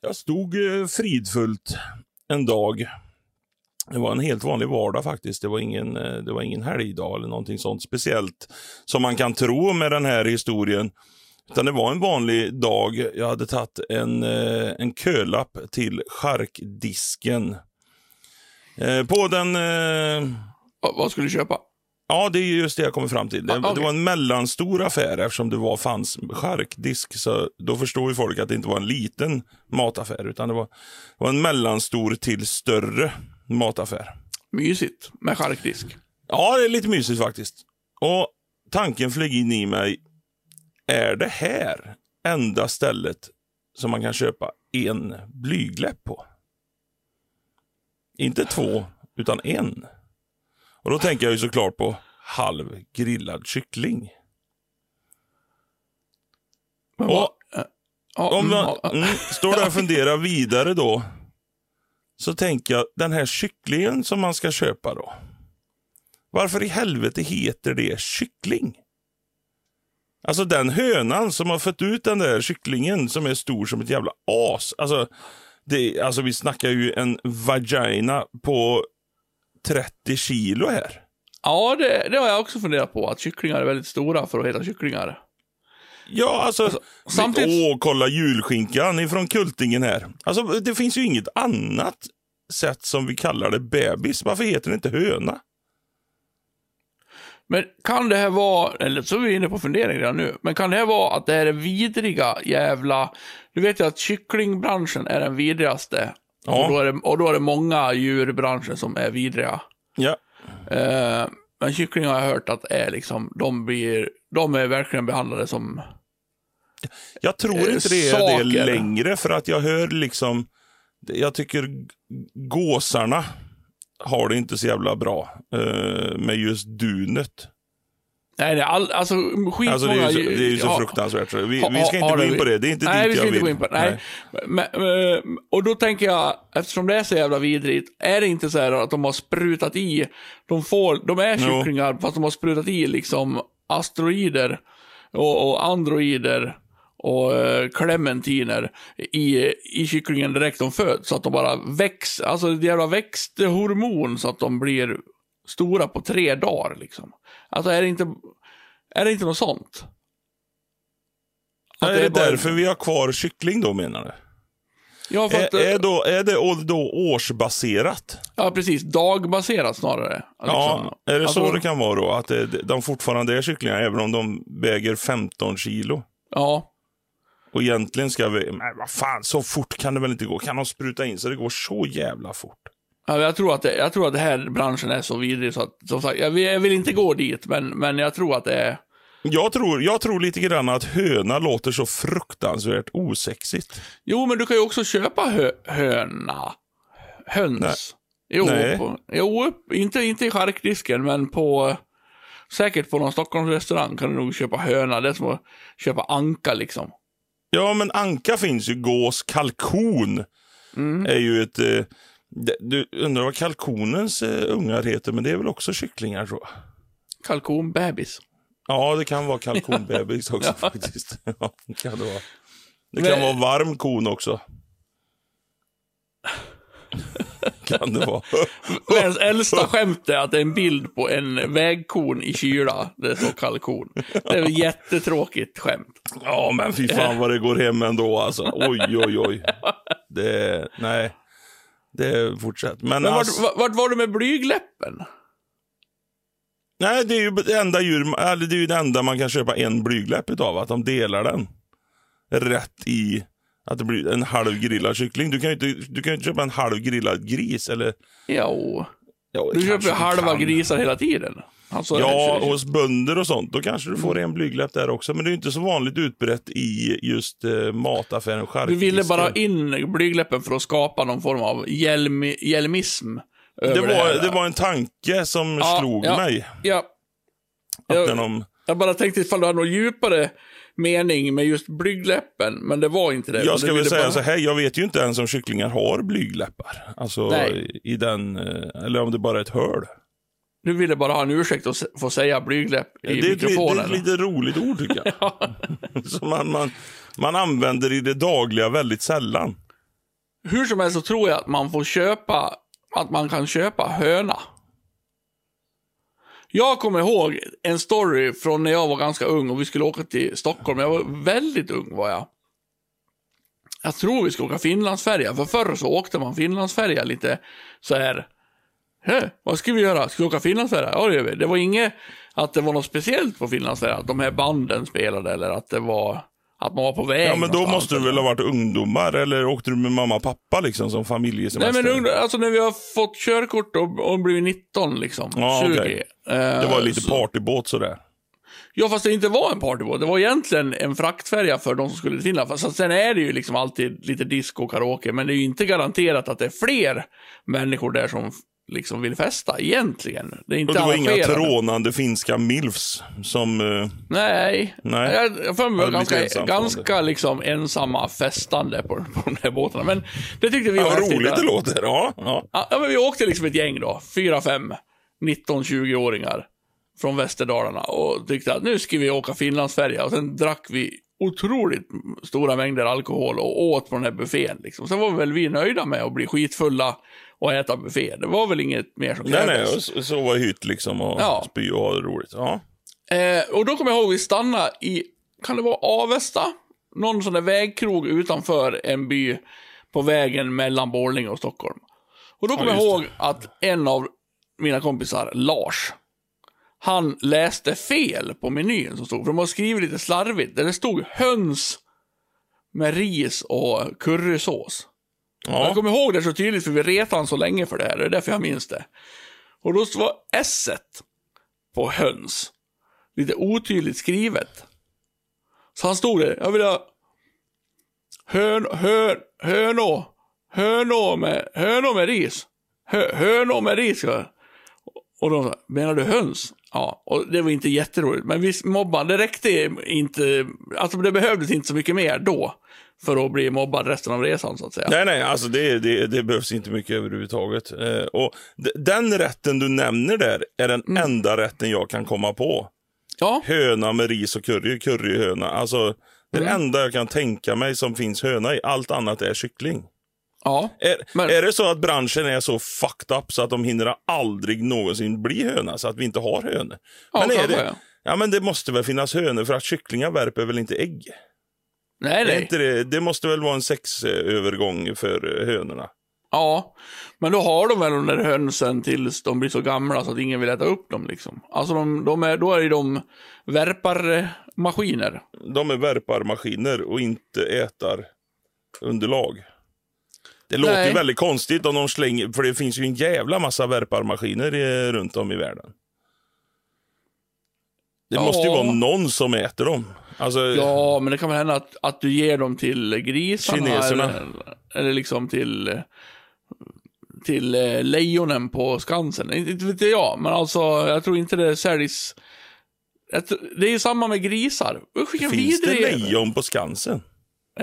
Jag stod eh, fridfullt en dag. Det var en helt vanlig vardag faktiskt. Det var ingen, eh, det var ingen helgdag eller någonting sånt speciellt som man kan tro med den här historien. Utan det var en vanlig dag. Jag hade tagit en, eh, en kölapp till charkdisken. På den... Vad skulle du köpa? Ja, det är just det jag kommer fram till. Det, Ah, okej. det var en mellanstor affär eftersom det var, fanns charkdisk. Så då förstår ju folk att det inte var en liten mataffär, utan det var, det var en mellanstor till större mataffär. Mysigt med charkdisk. Ja, det är lite mysigt faktiskt. Och tanken flög in i mig. Är det här enda stället som man kan köpa en blygläpp på? Inte två, utan en. Och då tänker jag ju såklart på halv grillad kyckling. Men Och eh, om mm, man ja, mm, står där och funderar vidare då, så tänker jag, den här kycklingen som man ska köpa då. Varför i helvete heter det kyckling? Alltså den hönan som har fött ut den där kycklingen som är stor som ett jävla as. Alltså, det, alltså vi snackar ju en vagina på 30 kilo här. ja det, det har jag också funderat på. Att kycklingar är väldigt stora för att heta kycklingar. Ja, alltså, samtidigt- åh, kolla julskinkan ifrån Kultingen här. Alltså, det finns ju inget annat sätt som vi kallar det bebis. Varför heter det inte höna? Men kan det här vara, eller så är vi inne på fundering redan nu, men kan det här vara att det här är vidriga jävla... Du vet ju att kycklingbranschen är den vidrigaste. Ja. Och, då är det, och då är det många djurbranschen som är vidriga. Ja, Eh, men kycklingar har jag hört att är liksom, de blir, de är verkligen behandlade som... jag tror Eh, inte det är saker. det längre för att jag hör liksom, jag tycker gåsarna har det inte så jävla bra eh, med just dunet. Nej, är all, alltså skitmånga... Alltså det är ju så, det är ju så fruktansvärt. Vi, vi ska inte gå in på det. Det är inte Nej, dit vi ska jag inte vill. gå in på det. Nej. Men, eh, och då tänker jag, eftersom det är så jävla vidrigt, är det inte så här att de har sprutat i, de får, de är kycklingar, fast de har sprutat i liksom asteroider och, och androider och eh, clementiner i, i kycklingen direkt de föds, så att de bara växer, alltså ett jävla växthormon så att de blir stora på tre dagar liksom. Alltså är det inte, är det inte något sånt? Att är det bara- därför vi har kvar kyckling då menar du? Ja, för att, Är, är, då, är det då årsbaserat? ja, precis. Dagbaserat snarare. Ja, Liksom. är det Alltså, så det kan vara då? Att det, de fortfarande är kycklingar även om de väger 15 kilo? Ja. Och egentligen ska vi... Men vad fan, så fort kan det väl inte gå? Kan de spruta in så det går så jävla fort? Ja jag, tror att det, jag tror att det här branschen är så vidrig så att, som sagt, jag vill, jag vill inte gå dit, men, men jag tror att det är... Jag tror, jag tror lite grann att höna låter så fruktansvärt osexigt. Jo, men du kan ju också köpa hö, höna. Höns. Nej. Jo, Nej. På, jo inte, inte i charkdisken, men på... Säkert på någon Stockholmsrestaurang kan du nog köpa höna. Det är som att köpa anka liksom. Ja, men anka finns ju. Gås, kalkon Mm. är ju ett... Eh, du undrar vad kalkonens eh, ungar heter, men det är väl också kycklingar tror jag. Kalkonbebis. Ja, det kan vara kalkonbebis också faktiskt. Ja, det kan det vara. Det kan Men- vara varm kon också. kan det vara. Världens äldsta skämt är att det är en bild på en vägkon i kyla. Det står kalkon. Det är ett jättetråkigt skämt. Ja, men fy fan vad det går hem ändå alltså. Oj, oj, oj. Det, nej. Det fortsätter. Men, Men alltså, vart, vart var du med blygläppen? nej, det är ju det enda djur, eller det är ju det enda man kan köpa en blygläpp utav. Att de delar den. Rätt i att det blir en halv grillad kyckling. Du kan ju inte, du kan inte köpa en halv grillad gris eller... Jo, Ja, du köper halva kan. grisar hela tiden. Alltså, Ja, så- hos bönder och sånt. Då kanske du får en blygläpp där också. Men det är inte så vanligt utbrett i just eh, mataffären Du ville bara ha in blygläppen för att skapa någon form av hjälm, hjälmism. det var, det var en tanke som Ja, slog ja. mig. Ja, Att Ja. när de, jag bara tänkte ifall du hade någon djupare mening med just blygläppen, men det var inte det. jag ska väl säga bara- så här, jag vet ju inte ens om kycklingar har blygläppar. Alltså Nej. i den, eh, eller om det bara är ett hål. Du ville bara ha en ursäkt att se- få säga blygläpp i Det är, ett, li- det är mikrofonen. ett lite roligt ord tycker jag. Som man, man, man använder i det dagliga väldigt sällan. hur som helst så tror jag att man får köpa, att man kan köpa höna. Jag kommer ihåg en story från när jag var ganska ung och vi skulle åka till Stockholm. Jag var väldigt ung var jag. Jag tror vi skulle åka Finlandsfärja, för förr så åkte man Finlandsfärja lite så här. Vad ska vi göra? Ska vi åka Finlandsfärja? Ja, det gör vi. Det var inget att det var något speciellt på Finlandsfärja, att de här banden spelade eller att det var att man var på väg Ja, men då måste du väl ha varit ungdomar, eller åkte du med mamma och pappa liksom som Nej familjesemester? men ungdom, alltså när vi har fått körkort och, och blivit 19 liksom, Ja, 20. okej. eh, Det var lite så- partybåt sådär. Ja, fast det inte var en partybåt. Det var egentligen en fraktfärja för de som skulle till Finland. Fast sen är det ju liksom alltid lite disco och karaoke, men det är ju inte garanterat att det är fler människor där som liksom vill festa egentligen. Det är inte Och det var inga trånande finska milfs som... eh, Nej. Nej. Jag, jag för mig Ja, ganska, ganska liksom ensamma festande på, på de här båtarna. Men det tyckte vi Ja, var häftigt. roligt det låter. Ja, ja. Ja, men vi åkte liksom ett gäng då. Fyra, fem, 19-20-åringar från Västerdalarna och tyckte att nu ska vi åka Finlandsfärja och sen drack vi otroligt stora mängder alkohol och åt på den här buffén. Liksom. Sen var väl vi nöjda med att bli skitfulla och äta buffé. Det var väl inget mer som Nej, nej, krävdes. och så, så var hytt liksom och Ja. spy och ha det roligt. Ja. Eh, och då kommer jag ihåg vi stannade i, kan det vara Avesta? Någon sån där vägkrog utanför en by på vägen mellan Borlänge och Stockholm. Och då kommer jag just ihåg att en av mina kompisar, Lars, han läste fel på menyn som stod, för de har skrivit lite slarvigt, där det stod höns med ris och currysås. Jag kommer ihåg det så tydligt för vi retade han så länge för det här. Det är därför jag minns det. Och då var s på höns lite otydligt skrivet. Så han stod där. Jag vill ha hön, hön, hönå, hönå med, hönå med ris. Hö, hönå med ris. Och de sa, menar du höns? Ja, och det var inte jätteroligt. Men vi mobbade, det räckte inte, alltså det behövdes inte så mycket mer då. För att bli mobbad resten av resan så att säga. Nej, nej, alltså det, det, det behövs inte mycket överhuvudtaget. Eh, och den rätten du nämner där är den Mm. enda rätten jag kan komma på. Ja, Höna med ris och curry, curryhöna. Alltså, det Mm. enda jag kan tänka mig som finns höna i. Allt annat är kyckling. ja. Är, Men- är det så att branschen är så fucked up så att de hinner aldrig någonsin bli höna, så att vi inte har hönor? Ja, men är det, ja, men det måste väl finnas hönor för att kycklingar värper väl inte ägg? Nej, nej. inte det, det måste väl vara en sexövergång för eh, hönorna? Ja, men då har de väl de där hönsen tills de blir så gamla så att ingen vill äta upp dem liksom. Alltså de, de är, då är de värparmaskiner. De är värparmaskiner och inte ätar underlag. Det låter Nej. ju väldigt konstigt om de slänger, för det finns ju en jävla massa värparmaskiner eh, runt om i världen. Det Ja. måste ju vara någon som äter dem. Alltså, Ja, men det kan väl hända att, att du ger dem till grisarna. Kineserna. Eller, eller liksom till, eh, till eh, lejonen på Skansen. Inte vet jag, men alltså jag tror inte det säljs. Det är ju samma med grisar. Finns det vidrig- lejon på Skansen?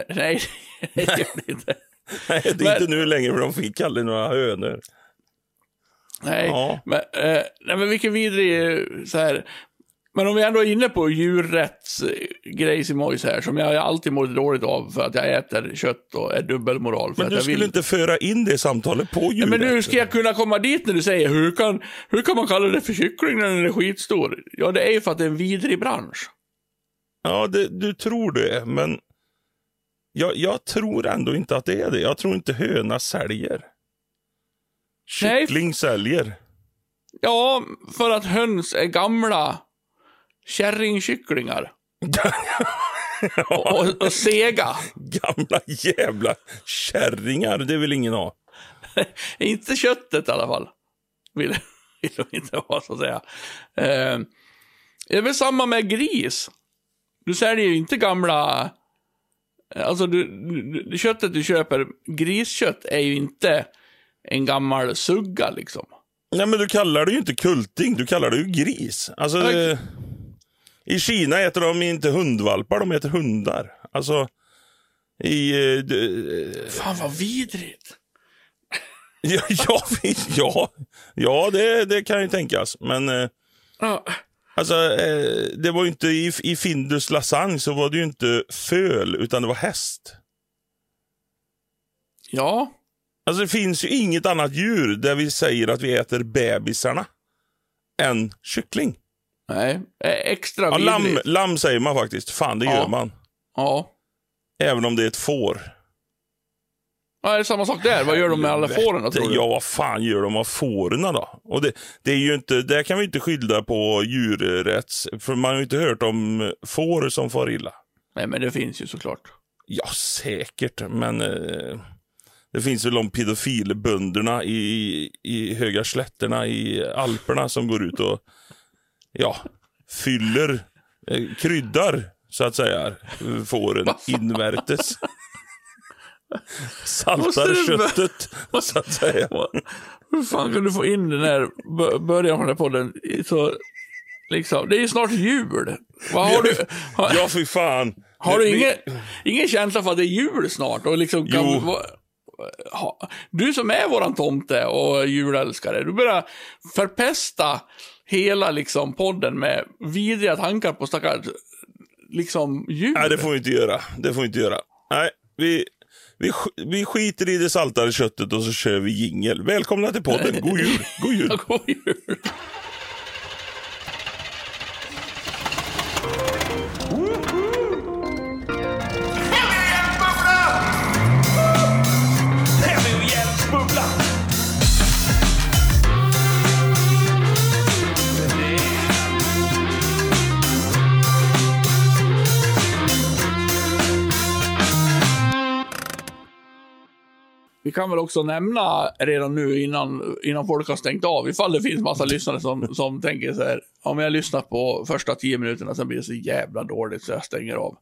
Nej, det gör det inte. Nej, det är Men- inte nu längre för de fick aldrig några hönor. Nej, Ja. men, eh, nej, men vilken vidrig eh, så här. Men om vi ändå är inne på djurrättsgrejsimojs här, som jag alltid mår dåligt av för att jag äter kött och är dubbelmoral. Men du skulle vill... inte föra in det samtalet på Nej, djuret. men nu ska jag kunna komma dit när du säger, hur kan, hur kan man kalla det för kyckling när den är skitstor? Ja, det är ju för att det är en vidrig bransch. Ja, det, du tror det, men jag, jag tror ändå inte att det är det. Jag tror inte höna säljer. Nej. Kyckling säljer. Ja, för att höns är gamla kärringkycklingar. och, och, och sega. Gamla jävla kärringar, det vill ingen ha. Inte köttet i alla fall. Vill, vill de inte ha, så att säga. Eh, det är väl samma med gris. Du säljer ju inte gamla... Alltså, du, du, köttet du köper, griskött, är ju inte en gammal sugga liksom. Nej, men du kallar det ju inte kulting, du kallar det ju gris. Alltså, det, I Kina äter de inte hundvalpar, de äter hundar. Alltså, i... eh, d- Fan vad vidrigt. Ja, ja, ja, ja det, det kan ju tänkas. Men eh, Ja, alltså, eh, det var ju inte i, i Findus lasagne så var det ju inte föl, utan det var häst. Ja, Alltså det finns ju inget annat djur där vi säger att vi äter bebisarna än kyckling. Nej. Eh, Extra Ja, lamm, lamm säger man faktiskt. Fan, det Ja. gör man. Ja. Även om det är ett får. ja. Är det samma sak där? Vad gör de med alla fåren då, tror du? Ja, vad fan gör de av fåren då? Och det, det är ju inte, där kan vi inte skylla på djurrätts... För man har ju inte hört om får som far illa. Nej, men det finns ju såklart. Ja, säkert, men eh, det finns väl de pedofilbönderna i, i höga slätterna i Alperna som går ut och ja, fyller, eh, kryddar så att säga, fåren invärtes. Saltar köttet, så att säga. Hur fan kan du få in den här bö- början från den här podden så... Liksom, det är ju snart jul. Vad har du... Ja, fy fan. har du ingen, ingen känsla för att det är jul snart? Och liksom kan, Jo. va- ha, du som är våran tomte och julälskare, du börjar förpesta hela liksom podden med vidriga tankar på stackars liksom jul. Nej, det får vi inte göra. Det får vi inte göra. Nej, vi, vi, vi skiter i det saltade köttet och så kör vi jingel. Välkomna till podden. God jul. God jul. God jul. Kan väl också nämna redan nu innan, innan folk har stängt av, ifall det finns massa lyssnare som, som tänker så här, om jag lyssnar på första tio minuterna, sen blir det så jävla dåligt så jag stänger av.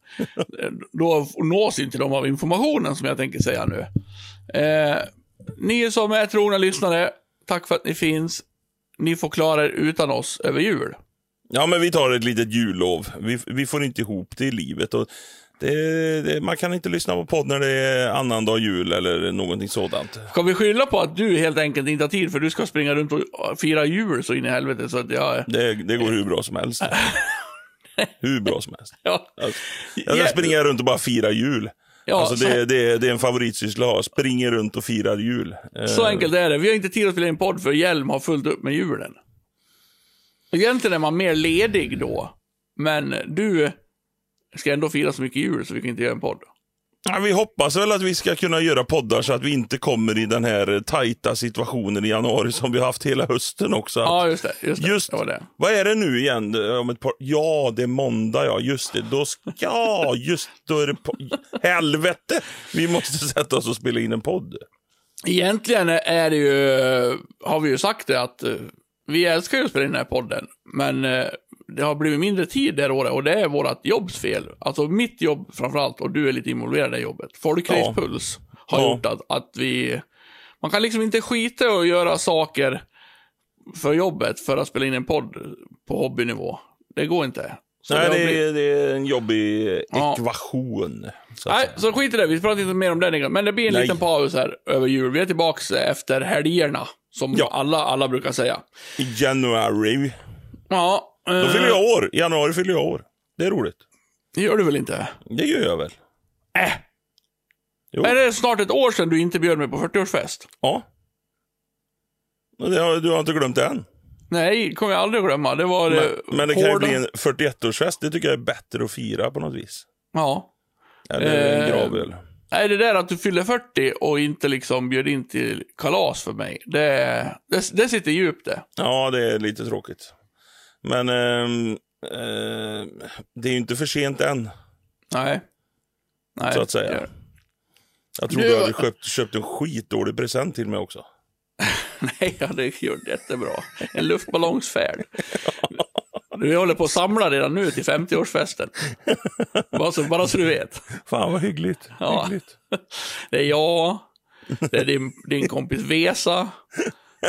Då nås inte de av informationen som jag tänker säga nu. Eh, ni som är trogna lyssnare, tack för att ni finns. Ni får klara er utan oss över jul. Ja, men vi tar ett litet jullov. Vi, vi får inte ihop det i livet. Och det, det, man kan inte lyssna på podd när det är annandag jul eller någonting sådant. Ska vi skylla på att du helt enkelt inte har tid för du ska springa runt och fira jul så in i helvete så att jag... Det, det går hur bra som helst. hur bra som helst. Ja. Jag ska springa runt och bara fira jul. Ja, alltså så- det, det, det är en favoritsyssla att ha. Springer runt och firar jul. Så enkelt är det. Vi har inte tid att spela in podd för Hjelm har fullt upp med julen. Egentligen är man mer ledig då. Men du ska ändå fira så mycket jul så vi kan inte göra en podd. Ja, vi hoppas väl att vi ska kunna göra poddar så att vi inte kommer i den här tajta situationen i januari som vi har haft hela hösten också. Att- Ja, just det. Just det. Just det det. Vad är det nu igen? Om ett par... Ja, det är måndag, ja. Just det. Då ska... Ja, just då är det... Po... Helvete! Vi måste sätta oss och spela in en podd. Egentligen är det ju, har vi ju sagt det att eh, vi älskar ju att spela in den här podden. Men eh, det har blivit mindre tid det här året och det är vårt jobbs fel. Alltså mitt jobb framförallt och du är lite involverad i jobbet. Folkracespuls har Ja. gjort att, att vi, man kan liksom inte skita och göra saker för jobbet för att spela in en podd på hobbynivå. Det går inte. Så Nej, det blivit- är, det är en jobbig Ja. ekvation. Så att Nej, säga. så skit i det. Vi pratar inte mer om den. Men det blir en Nej. liten paus här över jul. Vi är tillbaka efter helgerna. Som Ja. alla, alla brukar säga. I januari. Ja, Då eh, fyller jag år. I januari fyller jag år. Det är roligt. det gör du väl inte? Det gör jag väl. Äh. Jo. Är det snart ett år sedan du inte bjöd mig på 40-årsfest? Ja. Och det har, du har inte glömt det än. Nej, kommer jag aldrig glömma. Det var det Men, men det kan ju hårda- bli en 41-årsfest. Det tycker jag är bättre att fira på något vis. Ja. Eller en Eh, gravöl. Nej, det där att du fyller 40 och inte liksom bjöd in till kalas för mig. Det, det, det sitter djupt det. Ja, det är lite tråkigt. Men ehm, eh, det är ju inte för sent än, Nej. Nej. så att säga. gör- Jag tror Du- du hade köpt, köpt en skitdålig present till mig också. Nej, ja, det gjort jättebra. En luftballongsfärd. Vi håller på att samla redan nu till 50-årsfesten. Bara så, bara så du vet. Fan vad hyggligt. Ja. hyggligt. Det är jag, det är din, din kompis Vesa.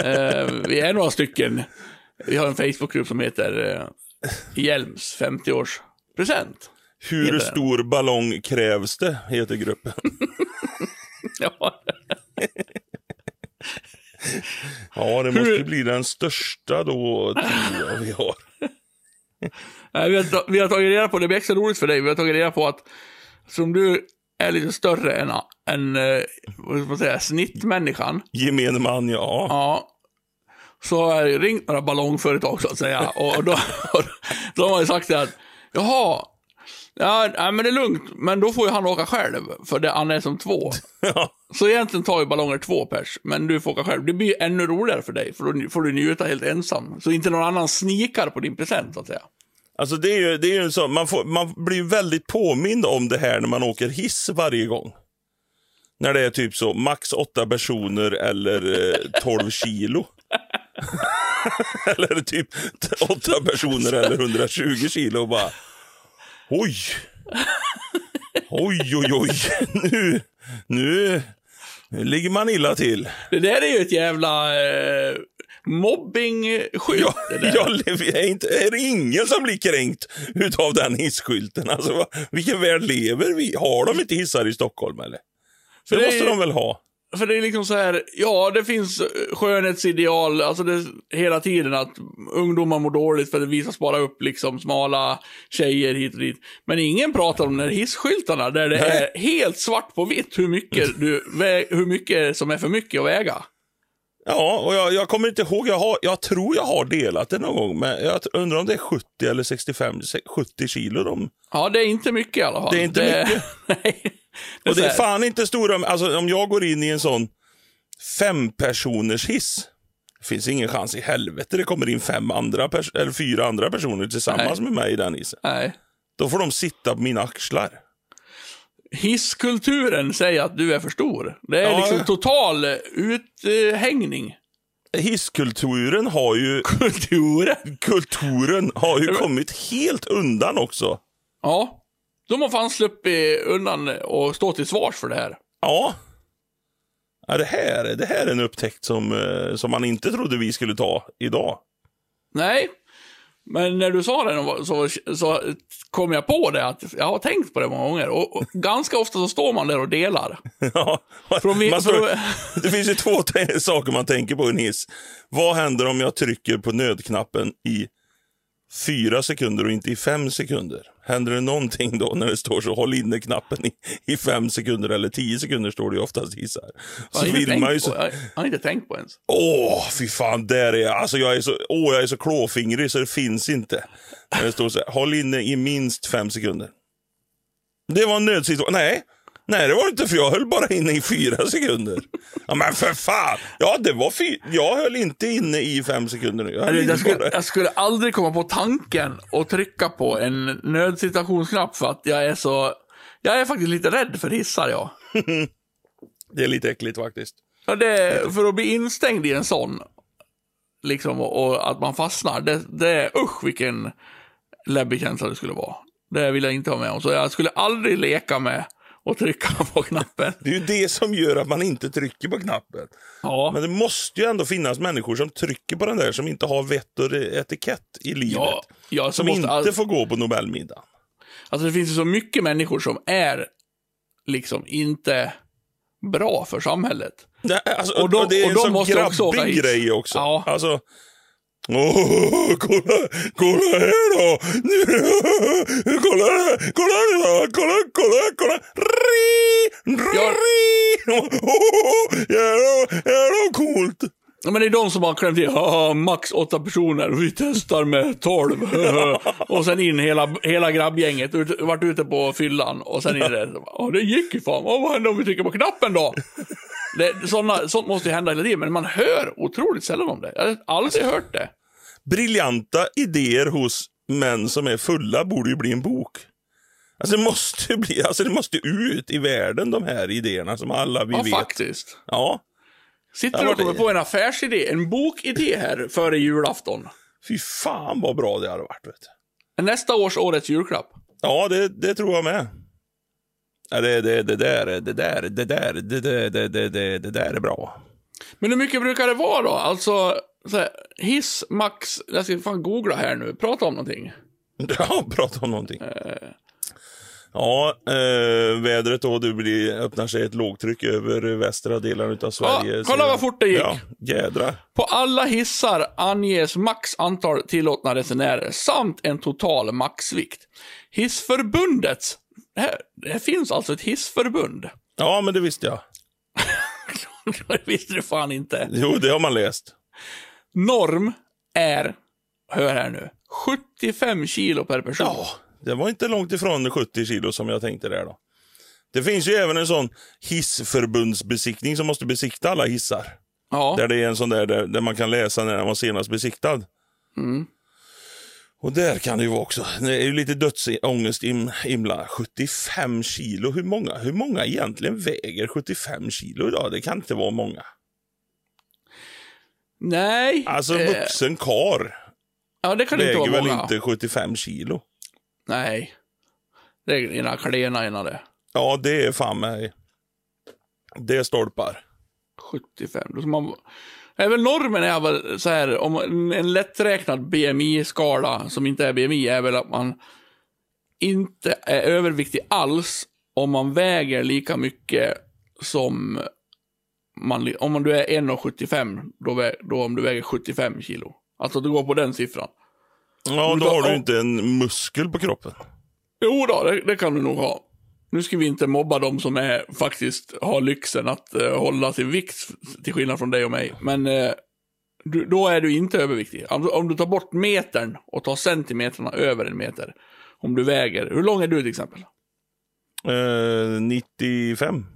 Eh, vi är några stycken. Vi har en Facebookgrupp som heter eh, Hjelms 50-årspresent. Hur stor ballong krävs det, heter gruppen. Ja, Ja, det måste Hur- bli den största då, tror jag vi har. Nej, vi, har, vi har tagit reda på, det blir extra roligt för dig, vi har tagit reda på att som du är lite större än, en, eh, vad ska man säga, snittmänniskan. Gemene man, ja. Ja. Så har jag ringt några ballongföretag så att säga. Och då, då har ju sagt det att, jaha, ja, nej, men det är lugnt, men då får ju han åka själv, för det, han är som två. ja. Så egentligen tar ju ballonger två pers, men du får åka själv. Det blir ännu roligare för dig, för då får du njuta helt ensam. Så inte någon annan snikar på din present, så att säga. Alltså det är ju, det är ju så, man, får, man blir väldigt påmind om det här när man åker hiss varje gång. När det är typ så, max åtta personer eller eh, 12 kilo. eller typ åtta personer eller 120 kilo och bara, oj. Oj, oj, oj. Nu, nu, nu ligger man illa till. Det där är ju ett jävla eh, mobbing-skylt. Ja, jag är, inte, är det ingen som blir kränkt utav den hisskylten? Alltså, vilken värld lever vi Har de inte hissar i Stockholm eller? För det, det är måste ju- de väl ha? För det är liksom så här, ja det finns skönhetsideal, alltså det hela tiden att ungdomar mår dåligt för det visas bara upp liksom smala tjejer hit och dit. Men ingen pratar om de här hisskyltarna där det Nej. är helt svart på vitt hur mycket, du, hur mycket som är för mycket att väga. Ja, och jag, jag kommer inte ihåg. Jag, har, jag tror jag har delat det någon gång, men jag undrar om det är 70 eller 65, se- 70 kilo. De. Ja, det är inte mycket i alla fall. Det är inte mycket. Nej. Och det är fan inte stora... Alltså, om jag går in i en sån fempersoners hiss det finns ingen chans i helvete det kommer in fem andra eller fyra andra personer tillsammans med mig i den hissen. Nej. Då får de sitta på mina axlar. Hisskulturen säger att du är för stor. Det är Ja. liksom total uthängning. Hisskulturen har ju, Kulturen? kulturen har ju kommit helt undan också. Ja. De har fan sluppit undan och stå till svars för det här. Ja. ja det, här, det här är en upptäckt som, eh, som man inte trodde vi skulle ta idag. Nej. Men när du sa det så, så kom jag på det att jag har tänkt på det många gånger. Och, och ganska ofta så står man där och delar. Ja, Från vi- från- det finns ju två saker man tänker på i en hiss. Vad händer om jag trycker på nödknappen i fyra sekunder och inte i fem sekunder? Händer det någonting då när det står så håll inne knappen i, i fem sekunder eller tio sekunder står det ju oftast. Jag Så har, inte vill tänkt man ju på, så, jag har inte tänkt på ens. Åh, fy fan, där är jag. Alltså jag är så, åh, jag är så klåfingrig så det finns inte. När det står så här, håll inne i minst fem sekunder. Det var en nödsituation. Nej, nej det var det inte för jag höll bara inne i fyra sekunder. Ja men för fan. Ja, det var fy, jag höll inte inne i fem sekunder. Jag höll Jag skulle, jag skulle aldrig komma på tanken att trycka på en nödsituationsknapp för att jag är så... Jag är faktiskt lite rädd för hissar, jag. Det är lite äckligt faktiskt. Ja, det, för att bli instängd i en sån, liksom, och, och att man fastnar, det, det är usch vilken läbbig känsla det skulle vara. Det vill jag inte ha med om. Så jag skulle aldrig leka med och trycka på knappen. Det är ju det som gör att man inte trycker på knappen. Ja, Men det måste ju ändå finnas människor som trycker på den där som inte har vett och etikett i livet. ja, ja Som måste inte all... får gå på Nobelmiddag. Alltså det finns ju så mycket människor som är liksom inte bra för samhället. Nej, alltså, Och och, de- det är och en de så måste grabbig grej också. Ja. Alltså, Åh, kolla, kolla här då! Kolla, kolla, kolla, kolla, kolla, kolla! Ri, Ja. ri. Jävlar, jävlar coolt! Ja, men det är de som har klämt i, "Haha, max åtta personer, vi testar med tolv. och sen in hela, hela grabbgänget, ut, varit ute på fyllan och sen in det. Ja, det gick ju fan. Vad händer om vi trycker på knappen då? Det, såna, sånt måste ju hända hela tiden, men man hör otroligt sällan om det. Jag har aldrig hört det. Briljanta idéer hos män som är fulla borde ju bli en bok. Alltså det måste bli, alltså det måste ut i världen de här idéerna som alla vi Ja, vet. faktiskt. Ja, Sitter du och kommer på en affärsidé, en bokidé här före julafton. fy fan vad bra det hade varit. Vet du. Nästa års årets julklapp. Ja, det, det tror jag med. Ja, det, det, det där, det där, det där, det där, det, det, det, det där är bra. Men hur mycket brukar det vara då? Alltså, så här, hiss, max, jag ska fan googla här nu, prata om någonting. Ja, prata om någonting. Ja, eh, vädret då, det blir, öppnar sig ett lågtryck över västra delen av Sverige. Ja, kolla vad fort det gick. Ja, jädrar. På alla hissar anges max antal tillåtna resenärer samt en total maxvikt. Hissförbundets, här, det finns alltså ett hissförbund. Ja, men det visste jag. det visste du fan inte. Jo, det har man läst. Norm är, hör här nu, 75 kilo per person. Ja, det var inte långt ifrån 70 kilo som jag tänkte där då. Det finns ju även en sån hissförbundsbesiktning som måste besikta alla hissar. Ja. Där det är en sån där, där, där man kan läsa när den var senast besiktad. Mm. Och där kan det ju vara också. Det är ju lite dödsångest im, inblandad. 75 kilo, hur många, hur många egentligen väger 75 kilo idag? Det kan inte vara många. Nej. Alltså eh, vuxen kar Ja, det kan inte väger vara väl många. inte 75 kilo? Nej. Det är ena klena innan det. Ja, det är fan mig. Det är stolpar. 75. Då ska man... Är väl normen är väl så här, om en- lätträknad BMI-skala som inte är BMI är väl att man inte är överviktig alls om man väger lika mycket som man, om man, du är 1,75 då, vä- då om du väger 75 kilo. Alltså du går på den siffran. Ja, då har du inte en muskel på kroppen. Jo då, det, det kan du nog ha. Nu ska vi inte mobba de som är, faktiskt har lyxen att eh, hålla sin vikt, till skillnad från dig och mig. Men eh, du, då är du inte överviktig. Om, du- om du tar bort metern och tar centimeterna över en meter. Om du väger, hur lång är du till exempel? Eh, 95.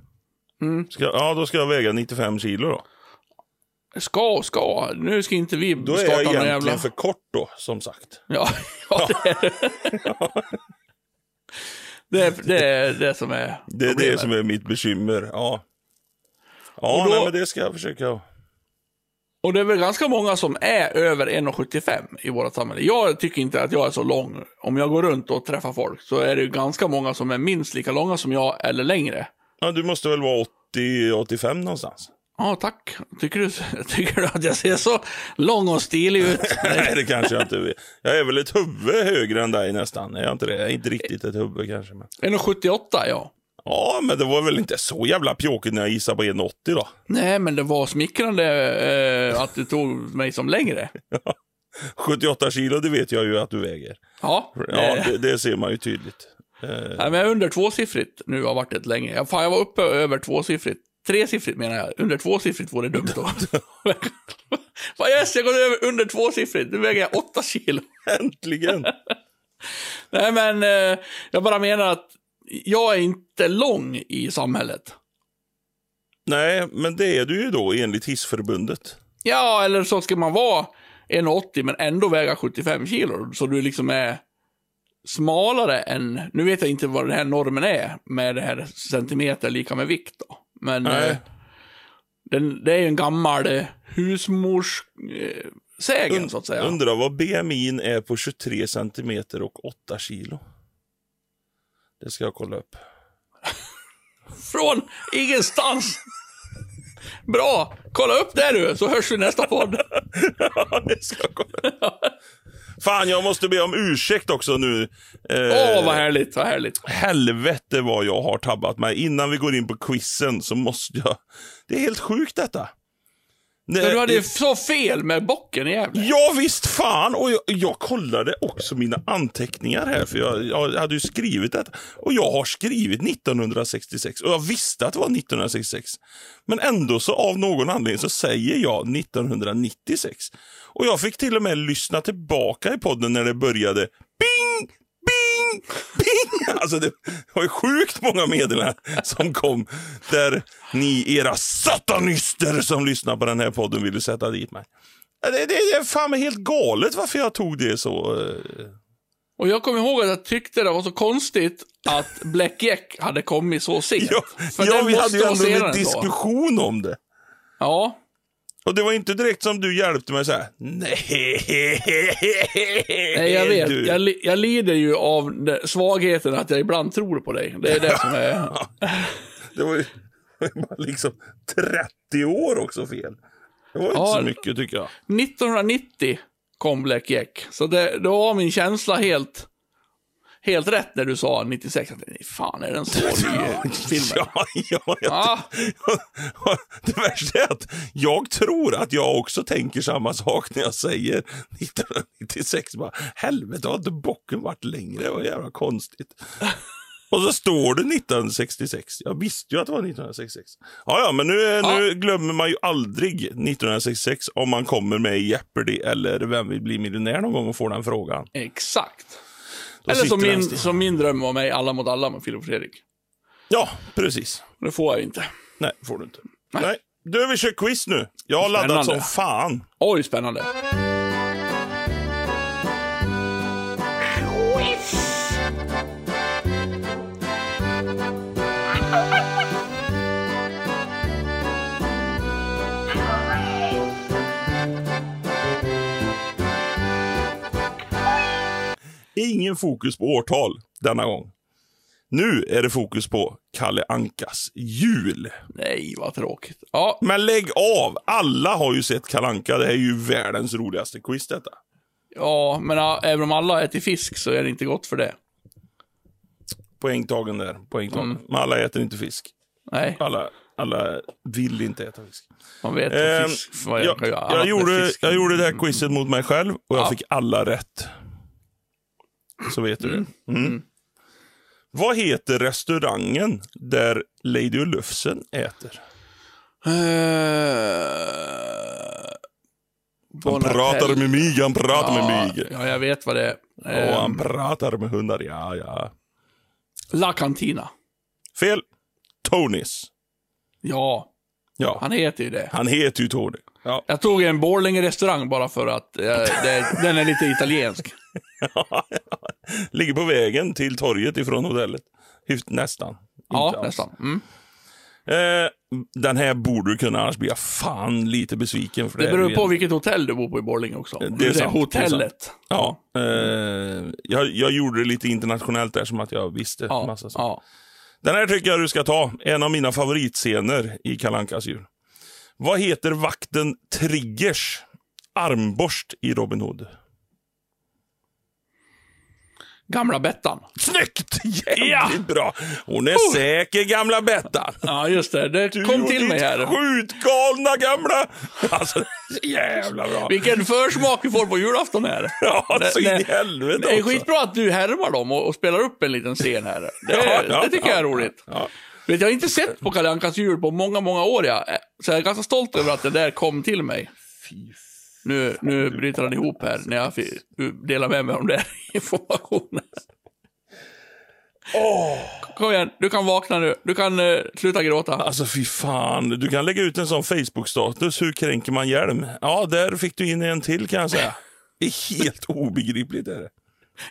Mm. Ska, ja, då ska jag väga 95 kilo då. Ska och ska, nu ska inte vi Då är starta jag någon egentligen jävla... för kort då, som sagt. Ja, ja det är det. Det är det, är det som är Det är det problemet. som är mitt bekymmer. Ja, ja då- nej, men det ska jag försöka. Och det är väl ganska många som är över 1,75 i vårt samhälle. Jag tycker inte att jag är så lång. Om jag går runt och träffar folk så är det ganska många som är minst lika långa som jag eller längre. Ja, du måste väl vara 80-85 någonstans? Ja, tack. Tycker du, tycker du att jag ser så lång och stilig ut? Nej, det kanske jag inte vet. Jag är väl ett huvud högre än dig nästan. Är jag inte det? Jag är inte riktigt ett huvud kanske. Men... 1,78 ja. Ja, men det var väl inte så jävla pjåkigt när jag gissade på 1,80 då. Nej, men det var smickrande eh, att du tog mig som längre. 78 kilo, det vet jag ju att du väger. Ja, Ja, eh, det, det ser man ju tydligt. Eh, Nej, men jag är under tvåsiffrigt nu har varit det länge. Jag, fan, jag var uppe över tvåsiffrigt. Tresiffrigt menar jag. Under tvåsiffrigt vore dumt då. Vad yes, jag går över under tvåsiffrigt. Nu väger jag åtta kilo. äntligen! Nej, men eh, jag bara menar att jag är inte lång i samhället. Nej, men det är du ju då enligt hissförbundet. Ja, eller så ska man vara 1,80 men ändå väga 75 kilo. Så du liksom är smalare än, nu vet jag inte vad den här normen är med det här centimeter lika med vikt då. Men eh, den, det är ju en gammal eh, husmors eh, sägen så att säga. Undrar vad BMI är på 23 centimeter och 8 kilo. Det ska jag kolla upp. Från ingenstans. Bra, kolla upp det du, så hörs vi nästa podd. Ja, det ska jag kolla upp. Fan, jag måste be om ursäkt också nu. Åh, Eh, vad härligt, vad härligt. Helvete vad jag har tabbat mig. Innan vi går in på quizen så måste jag... Det är helt sjukt detta. Det, Men du hade ju så fel med bocken i Gävle. Ja visst fan! Och jag, jag kollade också mina anteckningar här, för jag, jag hade ju skrivit detta. Och jag har skrivit 1966, och jag visste att det var 1966. Men ändå så av någon anledning så säger jag 1996. Och jag fick till och med lyssna tillbaka i podden när det började. Bing! Bing! Bing! Alltså det var ju sjukt många meddelanden som kom där ni era satanister som lyssnar på den här podden ville sätta dit mig. Det, det, det är fan mig helt galet varför jag tog det så. eh. Och jag kommer ihåg att jag tyckte det var så konstigt att Black Jack hade kommit så sent. Ja, För ja vi hade ju ändå en diskussion om det. Ja. Och det var inte direkt som du hjälpte mig så här. Nej, Nej, jag vet. Du. Jag, li- jag lider ju av svagheten att jag ibland tror på dig. Det är det som är... Det var ju liksom 30 år också fel. Det var inte Ja, så mycket tycker jag. 1990 kom Black Jack. Så det, då var min känsla helt, helt rätt när du sa 96. Jag tänkte, fan är den så ny filmen? Ja, ja, jag, Ja. Det värsta är att jag tror att jag också tänker samma sak när jag säger 1996. Bara, Helvete, har inte bocken varit längre? Det var jävla konstigt. Och så står det 1966. Jag visste ju att det var 1966. Ja, ja, men nu, Ja. nu glömmer man ju aldrig 1966 om man kommer med i Jeopardy eller Vem vill bli miljonär någon gång och får den frågan. Exakt. Eller som min, som min dröm om mig, Alla mot alla med Filip och Fredrik. Ja, precis. Det får jag inte. Nej, får du inte. Nej. Du, vi kör quiz nu. Jag har laddat Spännande. som fan. Oj, spännande. Ingen fokus på årtal denna gång. Nu är det fokus på Kalle Ankas jul. Nej, vad tråkigt. Ja, Men lägg av! Alla har ju sett Kalle Anka. Det här är ju världens roligaste quiz detta. ja men ja, även om alla äter fisk så är det inte gott för det. Poängtagen där. Poängtagen. Mm. Men alla äter inte fisk. Nej, Alla, alla vill inte äta fisk. man vet vad fisk... Jag, jag, med gjorde, jag gjorde det här quizet mot mig själv och jag Ja. fick alla rätt. Så vet du det. Mm. Vad heter restaurangen där Lady och Lufsen äter? Eh, Han pratar med mig, han pratar med mig. ja, jag vet vad det är. Och han pratar med hundar, ja, ja. La Cantina. Fel. Tonys. Ja, Ja, han heter ju det. han heter ju Tony. Ja. Jag tog en Borlänge-restaurang bara för att eh, det, den är lite italiensk. Ligger på vägen till torget ifrån hotellet. Hyft, nästan. Ja, Inte nästan. Mm. Eh, den här borde du kunna, annars blir jag fan lite besviken. För Det är beror på vilket hotell du bor på i Borlänge också. Det är Det är sant, det är hotellet. Ja, eh, jag, jag gjorde det lite internationellt där, som att jag visste Ja, massa saker. ja. Den här tycker jag du ska ta. En av mina favoritscener i Kalankas jul. Vad heter vakten Triggers armborst i Robin Hood? Gamla Bettan. Snyggt! Jävligt Ja. bra! Hon är säker, gamla Bettan. Ja, just det. Det Du kom till mig här. skjutgalna gamla... Alltså, så jävla bra. Vilken försmak vi får på julafton här. Ja, så in i helvete Det är också. skitbra att du härmar dem och, och spelar upp en liten scen här. Det, Ja, ja, det tycker jag är roligt. Vet, jag har inte sett på Kalle Ankas jul på många, många år. Jag. Så jag är ganska stolt över att det där kom till mig. Fy Nu, nu bryter han ihop här när jag delar med mig om den informationen. Kom igen, du kan vakna nu. Du kan eh, sluta gråta. Alltså fy fan, du kan lägga ut en sån Facebook-status. Hur kränker man hjälm? Ja, där fick du in en till kan jag säga. Det är helt obegripligt. Är det.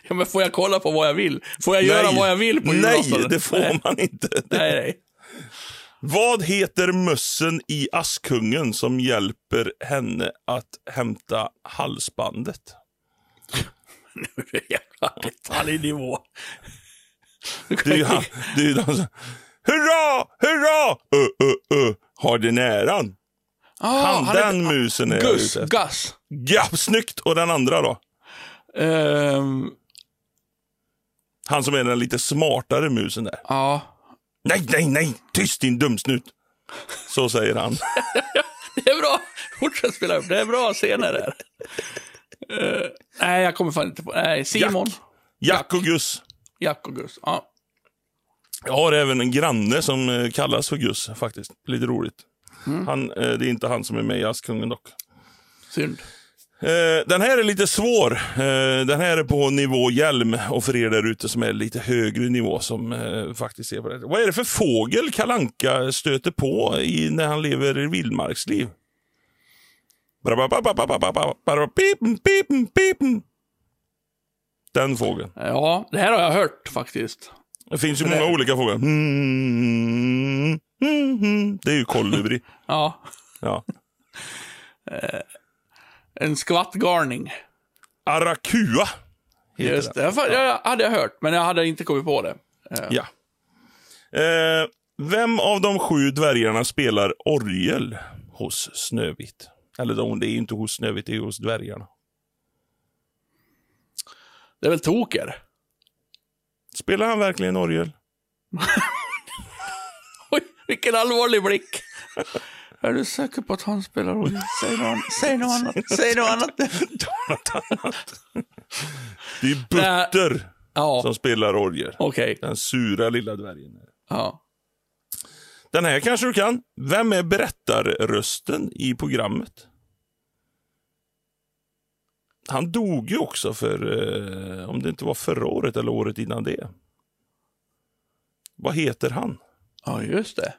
Ja, men får jag kolla på vad jag vill? Får jag göra vad jag vill på Nej, julafton? det får nej. man inte. Nej, nej. Vad heter mössen i Askungen som hjälper henne att hämta halsbandet? Jävla detaljnivå. Det är ju han, det är ju de som, Hurra, hurra, ö, ö, ö, har den äran. Ah, Han, han är- den musen är jag Gus, ute efter. Gus. Ja, snyggt. Och den andra då? Ehm, Han som är den lite smartare musen där. ja. Nej, nej, nej, tyst din dumsnut. Så säger han. Det är bra. Fortsätt spela upp. Det är bra scener där. Eh, nej, jag kommer fan inte på. Nej, Simon. Jack. Jack och Gus. Jack och Gus. Ja. Jag har även en granne som eh, kallas för Gus faktiskt. Lite roligt. Mm. Han, eh, det är inte han som är med i Askungen dock. Synd. Eh, den här är lite svår. Eh, den här är på nivå hjälm och för er där ute som är lite högre nivå som eh, faktiskt ser på det. Vad är det för fågel Kalanka stöter på i, när han lever i vildmarksliv? Den fågeln. Ja, det här har jag hört faktiskt. Det finns ju det- många olika fåglar. Mm, mm, mm. Det är ju kolibri. Ja. Ja. En skvattgarning. Arrakua heter Just den. det. Jag, jag hade jag hört, men jag hade inte kommit på det. Eh, Ja. Eh, vem av de sju dvärgarna spelar orgel hos Snövit? Eller de, det är inte hos Snövit, det är hos dvärgarna. Det är väl Toker? Spelar han verkligen orgel? Oj, vilken allvarlig blick. Är du säker på att han spelar roll? Säg något. Säg något annat. Säg något annat. Det är Butter. Ja, som spelar Roger. okej. Den sura lilla dvärgen. Ja. Den här kanske du kan. Vem är berättarrösten i programmet? Han dog ju också för, eh, om det inte var förra året eller året innan det. Vad heter han? ja, just det.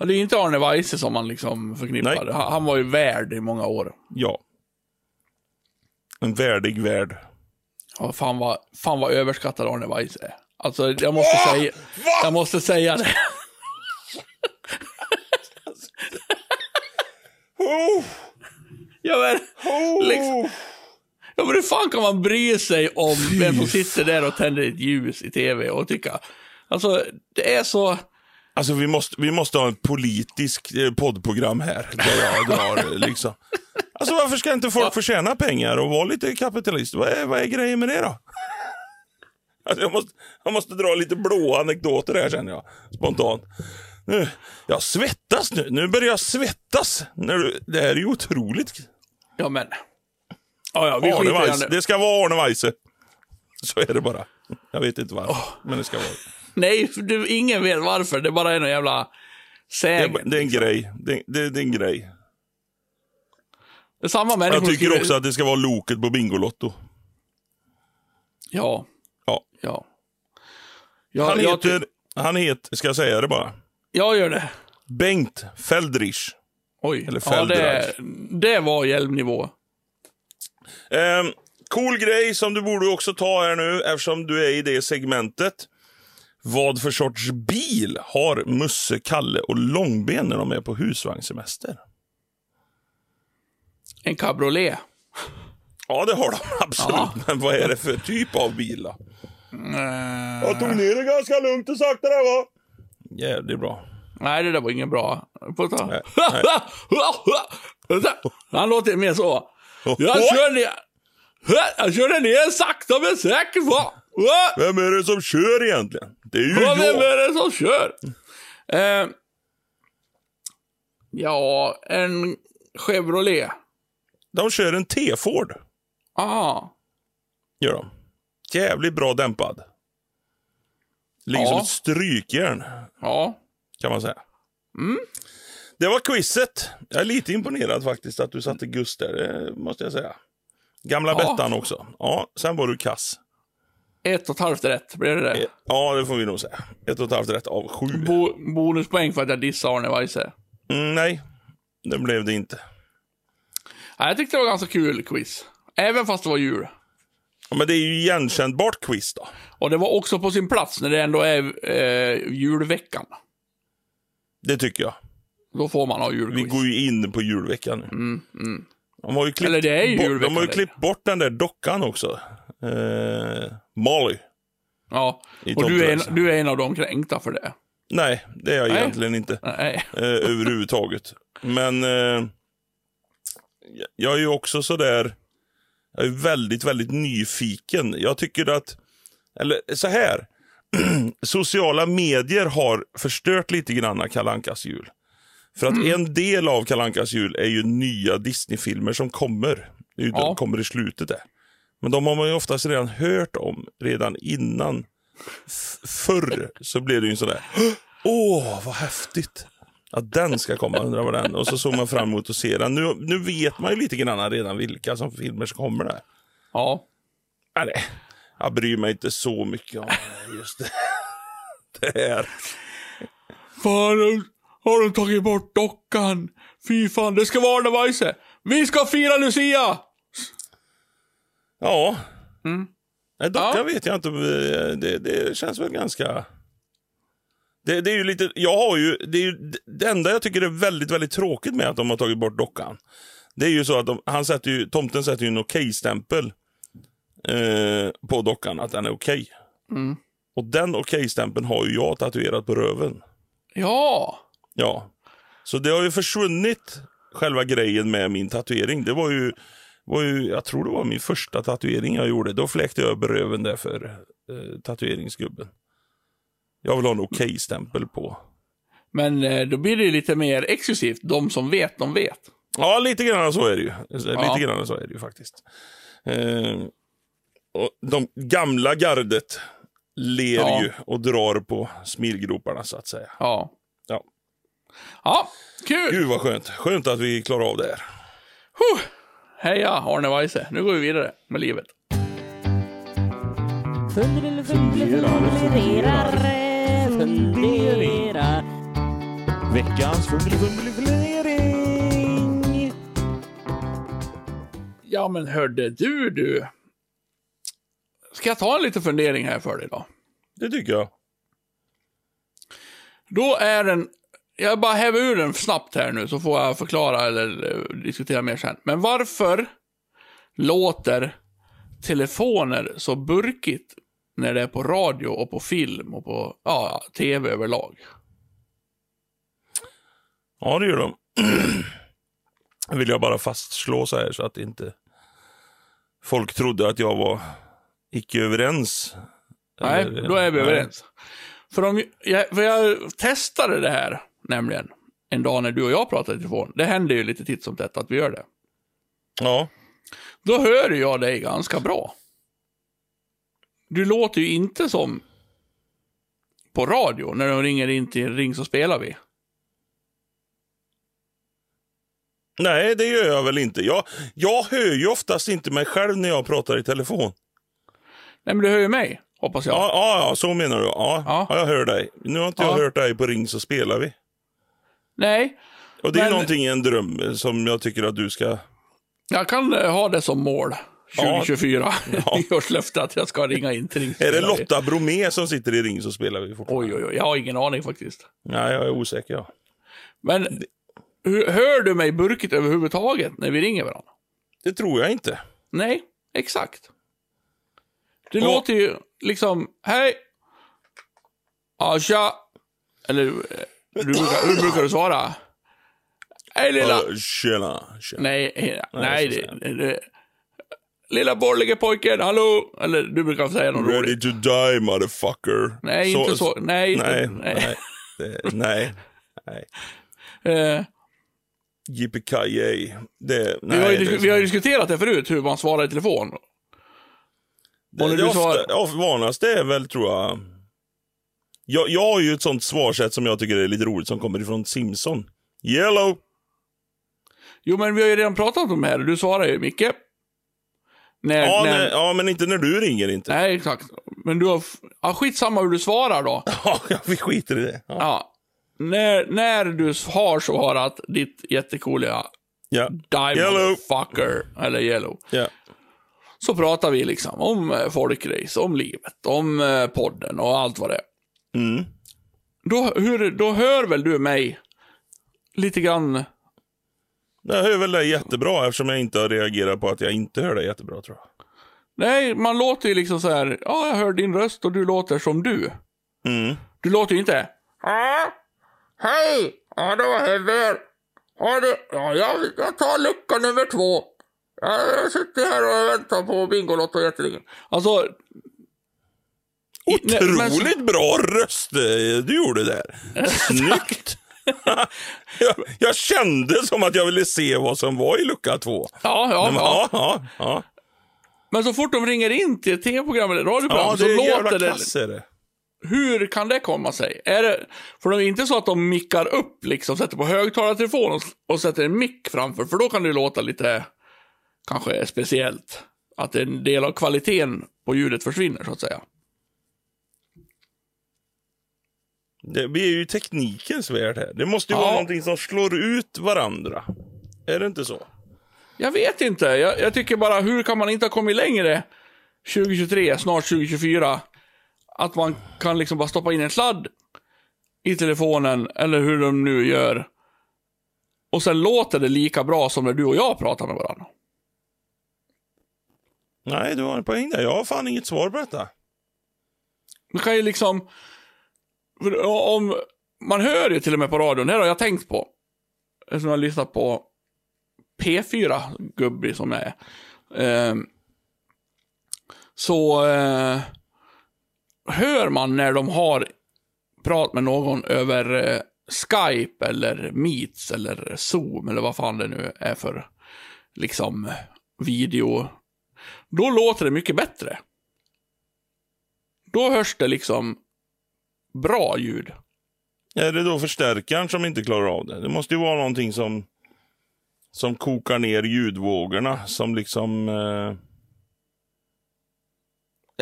Ja, det är inte Arne Weise som man liksom förknippar. Nej. Han, han var ju värd i många år. Ja. En värdig värld. Ja, fan vad, fan vad överskattad Arne Weise är. Alltså, jag måste säga, jag måste säga det. Oh, Ja, men, oh. Liksom. ja, men hur fan kan man bry sig om vem som sitter där och tänder ett ljus i tv och tycka... Alltså, det är så... Alltså vi måste, vi måste ha ett politiskt eh, poddprogram här. Där jag drar liksom. Alltså varför ska inte folk få tjäna pengar och vara lite kapitalist? Vad är, vad är grejen med det då? Alltså jag, måste, jag måste dra lite blåa anekdoter här känner jag. Spontant. Nu, jag svettas nu. Nu börjar jag svettas. Du, det här är ju otroligt. Ja, men... Ja, ja, vi Arne skiter i Weise. det. Det ska vara Arne Weise. Så är det bara. Jag vet inte varför, men det ska vara. Nej, du, ingen vet varför. Det bara är någon jävla Det sägen. är, det är en grej. Det, det, det är en grej. Det är samma människor Jag tycker skriver- också att det ska vara loket på Bingolotto. Ja, Ja. ja. ja Han jag, heter, han heter, ska jag säga det bara? jag gör det. Bengt Feldrich. Oj. Eller ja, det, det var hjälmnivå. Ehm, cool grej som du borde också ta här nu eftersom du är i det segmentet. Vad för sorts bil har Musse, Kalle och Långben när de är på husvagnssemester? En cabriolet. Ja, det har de absolut. Ja. Men vad är det för typ av bil då? Eh, Jag tog ner det ganska lugnt och sakta där va? Jävligt bra. Nej, det där var inget bra. Får ta. Nej, Han låter mer så. Jag kör ner. Jag körde ner sakta men säkert va. Va? Vem är det som kör egentligen? Det är ju Vem jag. är det som kör? Eh, ja, en Chevrolet. De kör en T-Ford. Ah, Gör de. Jävligt bra dämpad. Ligger som Ja. ett strykjärn, ja. kan man säga. Det var quizet. Jag är lite imponerad faktiskt att du satte Gust där, det måste jag säga. Gamla Ja. Bettan också. Ja, sen var du kass. Ett och ett halvt rätt, blir det det? Ja, det får vi nog säga. Ett och ett halvt rätt av sju. Bo bonuspoäng för att jag dissade Arne Weise. Mm, nej, det blev det inte. Ja, jag tyckte det var ganska kul quiz. Även fast det var jul. Ja, men det är ju igenkännbart quiz då. Och det var också på sin plats när det ändå är eh, julveckan. Det tycker jag. Då får man ha Vi julquiz. går ju in på julveckan nu. Mm, mm. De har ju klippt, Eller det är ju bort, de har ju klippt bort den där dockan också. Eh, Molly. Ja, och du är, en, du är en av de kränkta för det. Nej, det är jag Nej. egentligen inte. Nej. Eh, överhuvudtaget. Men eh, jag är ju också sådär... Jag är väldigt, väldigt nyfiken. Jag tycker att... Eller så här. Sociala medier har förstört lite grann Kalankas jul. För att Mm. en del av Kalankas jul är ju nya Disney-filmer som kommer. Det är ju Ja. De kommer i slutet där. Men de har man ju oftast redan hört om redan innan. Förr så blev det ju en sån där. Åh, vad häftigt. Att den ska komma, undrar vad den. Och så såg man fram emot att se den. Nu, nu vet man ju lite grann redan vilka som filmer som kommer där. Ja. Nej, jag bryr mig inte så mycket om just det. Det här. Fan, har- har de tagit bort dockan? Fy fan, det ska vara Arne Weise. Vi ska fira Lucia! Ja. Mm. Nej, docka Ja. vet jag inte. Det, det känns väl ganska... Det, det är ju lite, jag har ju, det, är ju, det enda jag tycker är väldigt, väldigt tråkigt med att de har tagit bort dockan. Det är ju så att de, han sätter ju, tomten sätter ju en okej-stämpel eh, på dockan, att den är okej. Mm. Och den okej-stämpeln har ju jag tatuerat på röven. Ja. Ja. Så det har ju försvunnit, själva grejen med min tatuering. Det var ju, var ju jag tror det var min första tatuering jag gjorde. Då fläkte jag över röven där för eh, tatueringsgubben. Jag vill ha en okej-stämpel på. Men eh, då blir det lite mer exklusivt. De som vet, de vet. Ja, lite grann så är det ju. Lite Ja. grann så är det ju faktiskt. Eh, Och de gamla gardet ler Ja. ju och drar på smilgroparna så att säga. Ja. Ja. Ja, kul! Gud vad skönt. Skönt att vi klarar av det här. Huh. Heja Arne Weise. Nu går vi vidare med livet. Fundera, funderar, fundera. Veckans fundering. Ja, men hörde du du. Ska jag ta en liten fundering här för dig då? Det tycker jag. Då är den... Jag bara häver ur den snabbt här nu så får jag förklara eller eh, diskutera mer sen. Men varför låter telefoner så burkigt när det är på radio och på film och på ja, tv överlag? Ja, det gör de. vill jag bara fastslå så här så att inte folk trodde att jag var icke överens. Nej, Eller- då är vi Nej. överens. För, om, jag, för jag testade det här, nämligen, en dag när du och jag pratade i telefon. Det händer ju lite titt som tätt att vi gör det. Ja, Då hör jag dig ganska bra. Du låter ju inte som på radio, när de ringer in till Ring så spelar vi. nej det gör jag väl inte. Jag, jag hör ju oftast inte mig själv när jag pratar i telefon. Nej, men du hör ju mig, hoppas jag. Ja, ja, ja så menar du. Ja, Ja. ja. jag hör dig. Nu har inte Ja. jag hört dig på Ring så spelar vi. Nej, Och det är Men- någonting, en dröm som jag tycker att du ska... jag kan eh, ha det som mål. Ja. 2024. Ja. Nyårslöfte att jag ska ringa in till Är det. Lotta Bromé som sitter i Ring så spelar vi fortfarande? Oj, oj, oj. Jag har ingen aning faktiskt. Nej, jag är osäker. Ja. Men hör du mig burkigt överhuvudtaget när vi ringer varandra? Det tror jag inte. Nej, exakt. Det Och- låter ju liksom, hej. Ja, tja. Eller, eh, du brukar, hur brukar du svara? Hej lilla. Ja, tjena, tjena. Nej, eh, nej, så det, det, Lilla borgerliga pojken, hallå? Eller du brukar säga något Ready roligt. to die motherfucker. Nej, inte så. Nej, Nej, inte- nej. Det, nej. nej. Eh, Yippee det, nej, vi, har ju, vi har ju diskuterat det förut, hur man svarar i telefon. det, det, ofta, svarar- vanligaste är väl, tror jag... jag... Jag har ju ett sånt svarsätt som jag tycker är lite roligt, som kommer ifrån Simpson. Yellow. Jo, men vi har ju redan pratat om det här du svarar ju, Micke. När, Ja, när, nej, ja, men inte när du ringer inte. Nej, exakt. Men du har... Ja, skitsamma hur du svarar då. Ja, vi skiter i det. Ja. Ja. När, när du har svarat ditt jättekooliga Ja. Die Yellow. motherfucker, eller yellow, ja. så pratar vi liksom om eh, folkrace, om livet, om eh, podden och allt vad det är. Mm. Då, hur, då hör väl du mig lite grann... Jag hör väl dig jättebra eftersom jag inte har reagerat på att jag inte hör dig jättebra, tror jag. Nej, man låter ju liksom så här, ja, jag hör din röst och du låter som du. Mm. Du låter ju inte... Ja, hej! Ja, det var Heber. Ja, det, ja jag, jag tar lucka nummer två. Ja, jag sitter här och väntar på Bingolotto jättelänge. Alltså... nej, men Otroligt bra röst eh, du gjorde där. Snyggt! jag, jag kände som att jag ville se vad som var i lucka två. Ja, ja, Men, ja. ja, ja. Men så fort de ringer in till ett tv-program eller radioprogram ja så låter det... klass är det. Hur kan det komma sig? Är det, för det är inte så att de mickar upp, liksom, sätter på högtalartelefon och, och sätter en mick framför, för då kan det låta lite, kanske speciellt. Att en del av kvaliteten på ljudet försvinner, så att säga. Det. Är ju teknikens värld här. Det måste ju Ja. vara någonting som slår ut varandra. Är det inte så? Jag vet inte. Jag, jag tycker bara, hur kan man inte ha kommit längre 2023, snart 2024? Att man kan liksom bara stoppa in en sladd i telefonen, eller hur de nu gör. Och sen låter det lika bra som när du och jag pratar med varandra. Nej, du har en poäng där. Jag har fan inget svar på detta. Man kan ju liksom för Om, man hör ju till och med på radion, det här har jag tänkt på. Eftersom jag har lyssnat på P4, Gubbi som jag är. Eh, så eh, hör man när de har prat med någon över eh, Skype eller Meets eller Zoom eller vad fan det nu är för liksom video. Då låter det mycket bättre. Då hörs det liksom bra ljud. Är det då förstärkaren som inte klarar av det? Det måste ju vara någonting som, som kokar ner ljudvågorna. Som liksom... Eh...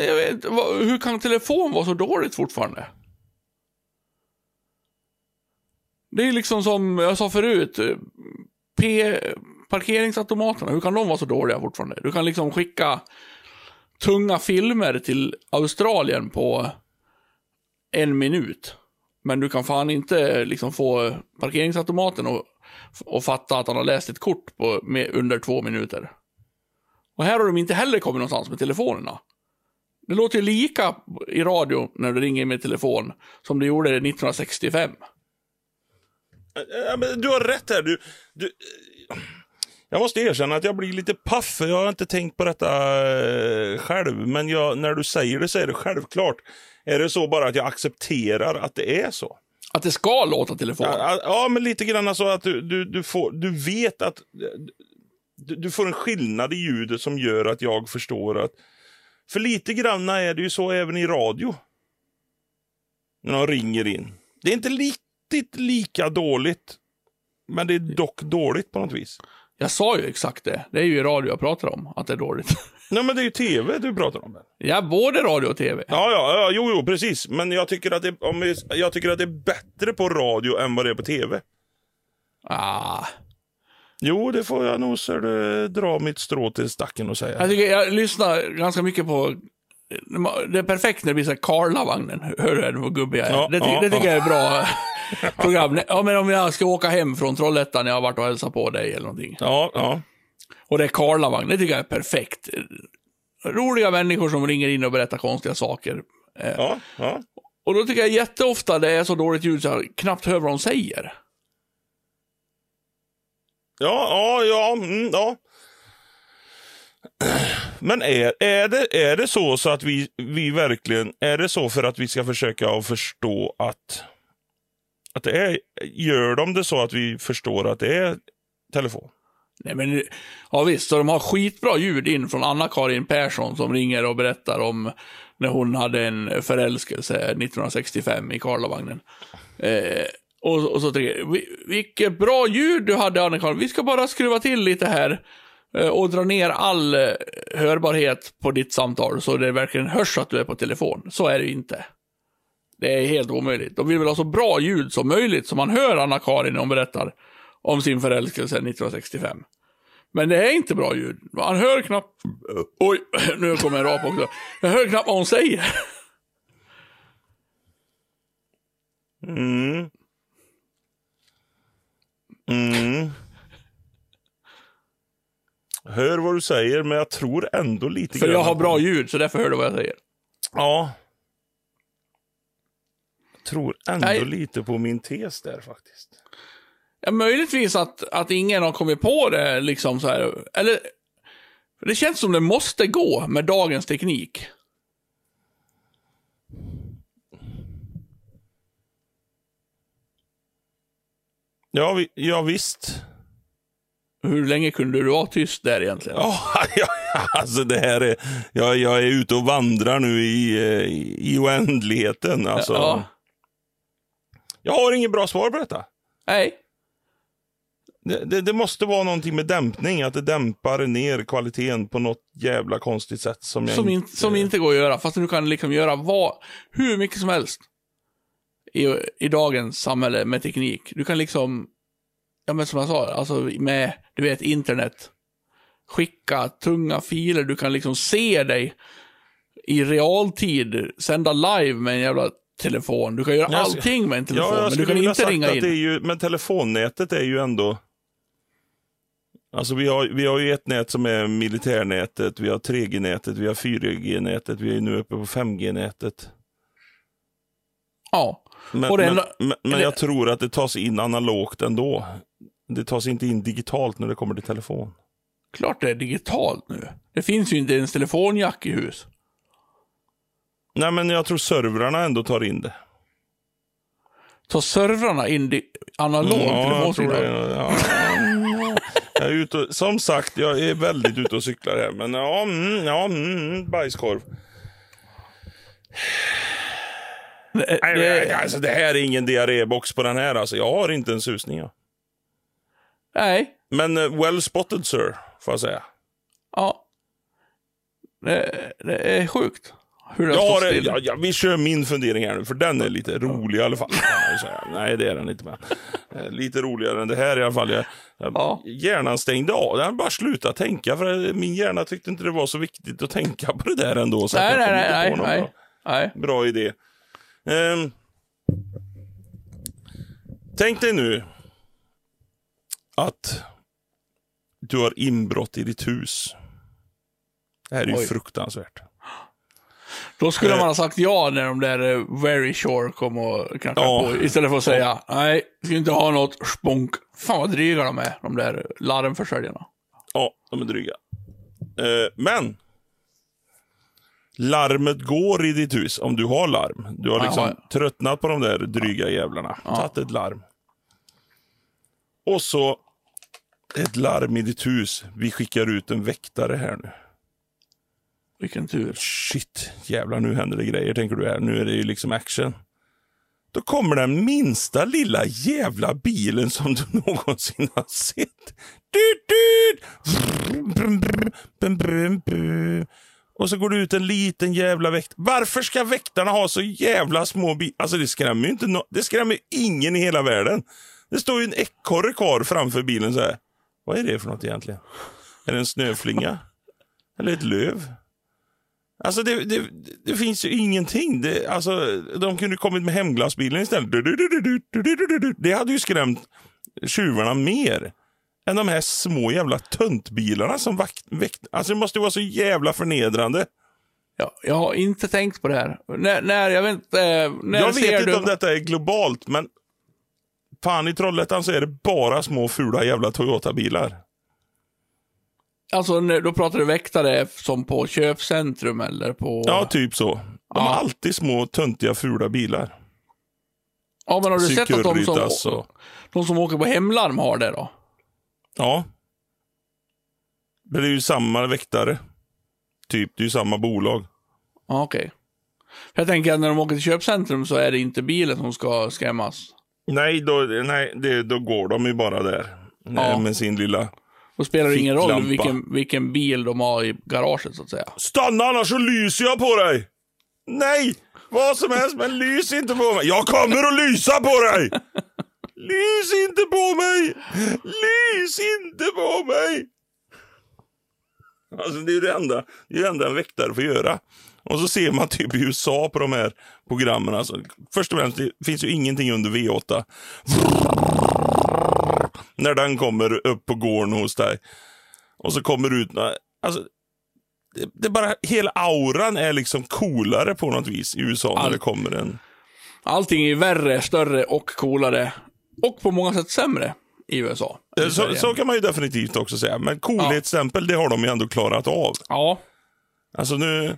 Jag vet, hur kan telefon vara så dåligt fortfarande? Det är liksom som jag sa förut. P parkeringsautomaterna, hur kan de vara så dåliga fortfarande? Du kan liksom skicka tunga filmer till Australien på en minut. Men du kan fan inte liksom få parkeringsautomaten att och fatta att han har läst ett kort på, med, under två minuter. Och här har de inte heller kommit någonstans med telefonerna. Det låter ju lika i radio när du ringer med telefon som det gjorde 1965. Ja, men du har rätt här. Du, du, jag måste erkänna att jag blir lite paff. för Jag har inte tänkt på detta eh, själv. Men jag, när du säger det så är det självklart. Är det så bara att jag accepterar att det är så? Att det ska låta telefon. Ja, ja men lite grann så att du, du, du, får, du vet att du, du får en skillnad i ljudet som gör att jag förstår att... För lite grann är det ju så även i radio. När de ringer in. Det är inte riktigt lika dåligt. Men det är dock dåligt på något vis. Jag sa ju exakt det. Det är ju i radio jag pratar om, att det är dåligt. Nej men det är ju tv du pratar om. ja, både radio och tv. Ja, ja, ja jo, jo, precis. Men jag tycker, att det, om vi, jag tycker att det är bättre på radio än vad det är på tv. Ah. Jo, det får jag nog så det, dra mitt strå till stacken och säga. Jag, tycker, jag lyssnar ganska mycket på... Det är perfekt när det blir så här Karlavagnen. Hör du hur gubbig jag är? Ja, det, ja, det tycker ja. jag är bra program. Ja, men om jag ska åka hem från Trollhättan när jag har varit och hälsat på dig eller någonting. Ja, ja. Och det är Karlavagn. Det tycker jag är perfekt. Roliga människor som ringer in och berättar konstiga saker. Eh, Ja, ja. Och då tycker jag jätteofta det är så dåligt ljud så jag knappt hör vad de säger. Ja, ja, ja, mm, ja. Men är, är, det, är det så så att vi, vi verkligen, är det så för att vi ska försöka att förstå att, att det är, gör de det så att vi förstår att det är telefon? Nej men, ja visst, så de har skitbra ljud in från Anna-Karin Persson som ringer och berättar om när hon hade en förälskelse 1965 i Karlavagnen. Eh, och, och så tänker jag, vilket bra ljud du hade Anna-Karin, vi ska bara skruva till lite här eh, och dra ner all eh, hörbarhet på ditt samtal så det verkligen hörs att du är på telefon. Så är det ju inte. Det är helt omöjligt. De vill väl ha så bra ljud som möjligt så man hör Anna-Karin när hon berättar om sin förälskelse 1965. Men det är inte bra ljud. Man hör knappt... Oj, nu kommer en rap också. Jag hör knappt vad hon säger. Mm. Mm. Hör vad du säger, men jag tror ändå lite För grann jag har bra ljud, så därför hör du vad jag säger. Ja. Jag tror ändå Nej. lite på min tes där faktiskt. Ja, möjligtvis att, att ingen har kommit på det liksom så här. Eller, det känns som det måste gå med dagens teknik. Ja, vi, ja visst. Hur länge kunde du vara tyst där egentligen? Ja, ja, alltså det här är... Jag, jag är ute och vandrar nu i, eh, i oändligheten. Alltså, Ja. Jag har inget bra svar på detta. Nej. Det, det, det måste vara någonting med dämpning, att det dämpar ner kvaliteten på något jävla konstigt sätt. Som, jag Som, in, inte, som inte går att göra, fast du kan liksom göra vad, hur mycket som helst. I, I dagens samhälle med teknik. Du kan liksom, ja men som jag sa, alltså med, du vet, internet. Skicka tunga filer, du kan liksom se dig i realtid, sända live med en jävla telefon. Du kan göra allting med en telefon, Ja, men du kan inte ringa in. Ju, men telefonnätet är ju ändå... Alltså vi har, vi har ju ett nät som är militärnätet, vi har 3G-nätet, vi har 4G-nätet, vi är nu uppe på 5G-nätet. Ja. Men, det men, men, men jag tror att det tas in analogt ändå. Det tas inte in digitalt när det kommer till telefon. Klart det är digitalt nu. Det finns ju inte ens telefonjack i hus. Nej, men jag tror servrarna ändå tar in det. Ta servrarna in analogt Ja, jag tror det. Ja. Jag är ute som sagt, jag är väldigt ute och cyklar här. Men ja, mm, ja mm, bajskorv. Det, Nej, det, alltså, det här är ingen diarrébox på den här. Alltså. Jag har inte en susning. Ja. nej. Men eh, well spotted sir, får jag säga. Ja. Det, det är sjukt. Hur Jag har ja, ja, vi kör min fundering här nu, för den är lite rolig i alla fall. ju. Nej, det är den inte. Men. eh, Lite roligare än det här i alla fall. Jag, jag, Ja. Hjärnan stängde av. Den bara slutade tänka, för min hjärna tyckte inte det var så viktigt att tänka på det där ändå. Så Nej, nej, nej, nej, bra- nej. Bra idé. Ehm, tänk dig nu att du har inbrott i ditt hus. Det här är ju Oj. fruktansvärt. Då skulle Eh. man ha sagt ja när de där eh, Very Sure kom och knackade Ja. på. Istället för att säga nej, vi ska inte ha något spunk. Fan vad dryga de är, de där larmförsäljarna. Ja, de är dryga. Eh, men. Larmet går i ditt hus om du har larm. Du har liksom Jaha. tröttnat på de där dryga jävlarna. Tagit ett larm. Och så ett larm i ditt hus. Vi skickar ut en väktare här nu. Vilken tur. Shit, jävlar nu händer det grejer tänker du här. Nu är det ju liksom action. Då kommer den minsta lilla jävla bilen som du någonsin har sett. Dut, dut. Brum, brum, brum. Och så går det ut en liten jävla väktare. Varför ska väktarna ha så jävla små bilar? Alltså det skrämmer ju inte no Det skrämmer ingen i hela världen. Det står ju en ekorre kvar framför bilen så här. Vad är det för något egentligen? Är det en snöflinga? Eller ett löv? Alltså det, det, det, finns ju ingenting. Det, alltså, de kunde kommit med hemglasbilen istället. Det hade ju skrämt tjuvarna mer än de här små jävla töntbilarna som vakt, väkt, Alltså det måste ju vara så jävla förnedrande. Ja, jag har inte tänkt på det här. När, när jag vet inte. Eh, när jag vet inte om detta är globalt, men fan i Trollhättan så är det bara små fula jävla Toyota-bilar. Alltså, då pratar du väktare som på köpcentrum eller på... Ja, typ så. De Ja. har alltid små töntiga fula bilar. ja men har du sett att de som, och... de som åker på hemlarm har det då? Ja. Men det är ju samma väktare. Typ, det är ju samma bolag. Ja, okej. För Jag tänker att när de åker till köpcentrum så är det inte bilen som ska skrämmas. Nej, då, nej det, då går de ju bara där. Ja. Med sin lilla... Då spelar det ingen roll Ficklampa. vilken, vilken bil de har i garaget så att säga. Stanna annars så lyser jag på dig! Nej! Vad som helst, men lys inte på mig. Jag kommer att lysa på dig! Lys inte på mig! Lys inte på mig! Alltså det är ju det enda, det är det enda en väktare får göra. Och så ser man typ i USA på de här programmen. Alltså, först och främst, det finns ju ingenting under V8. När den kommer upp på gården hos dig. Och så kommer ut... Alltså, det, det är bara, hela auran är liksom coolare på något vis i USA när All- det kommer en... Allting är värre, större och coolare. Och på många sätt sämre i USA. i Eh, Så, så kan man ju definitivt också säga. Men coolhetsstämpel, det har de ju ändå klarat av. Ja. Alltså nu,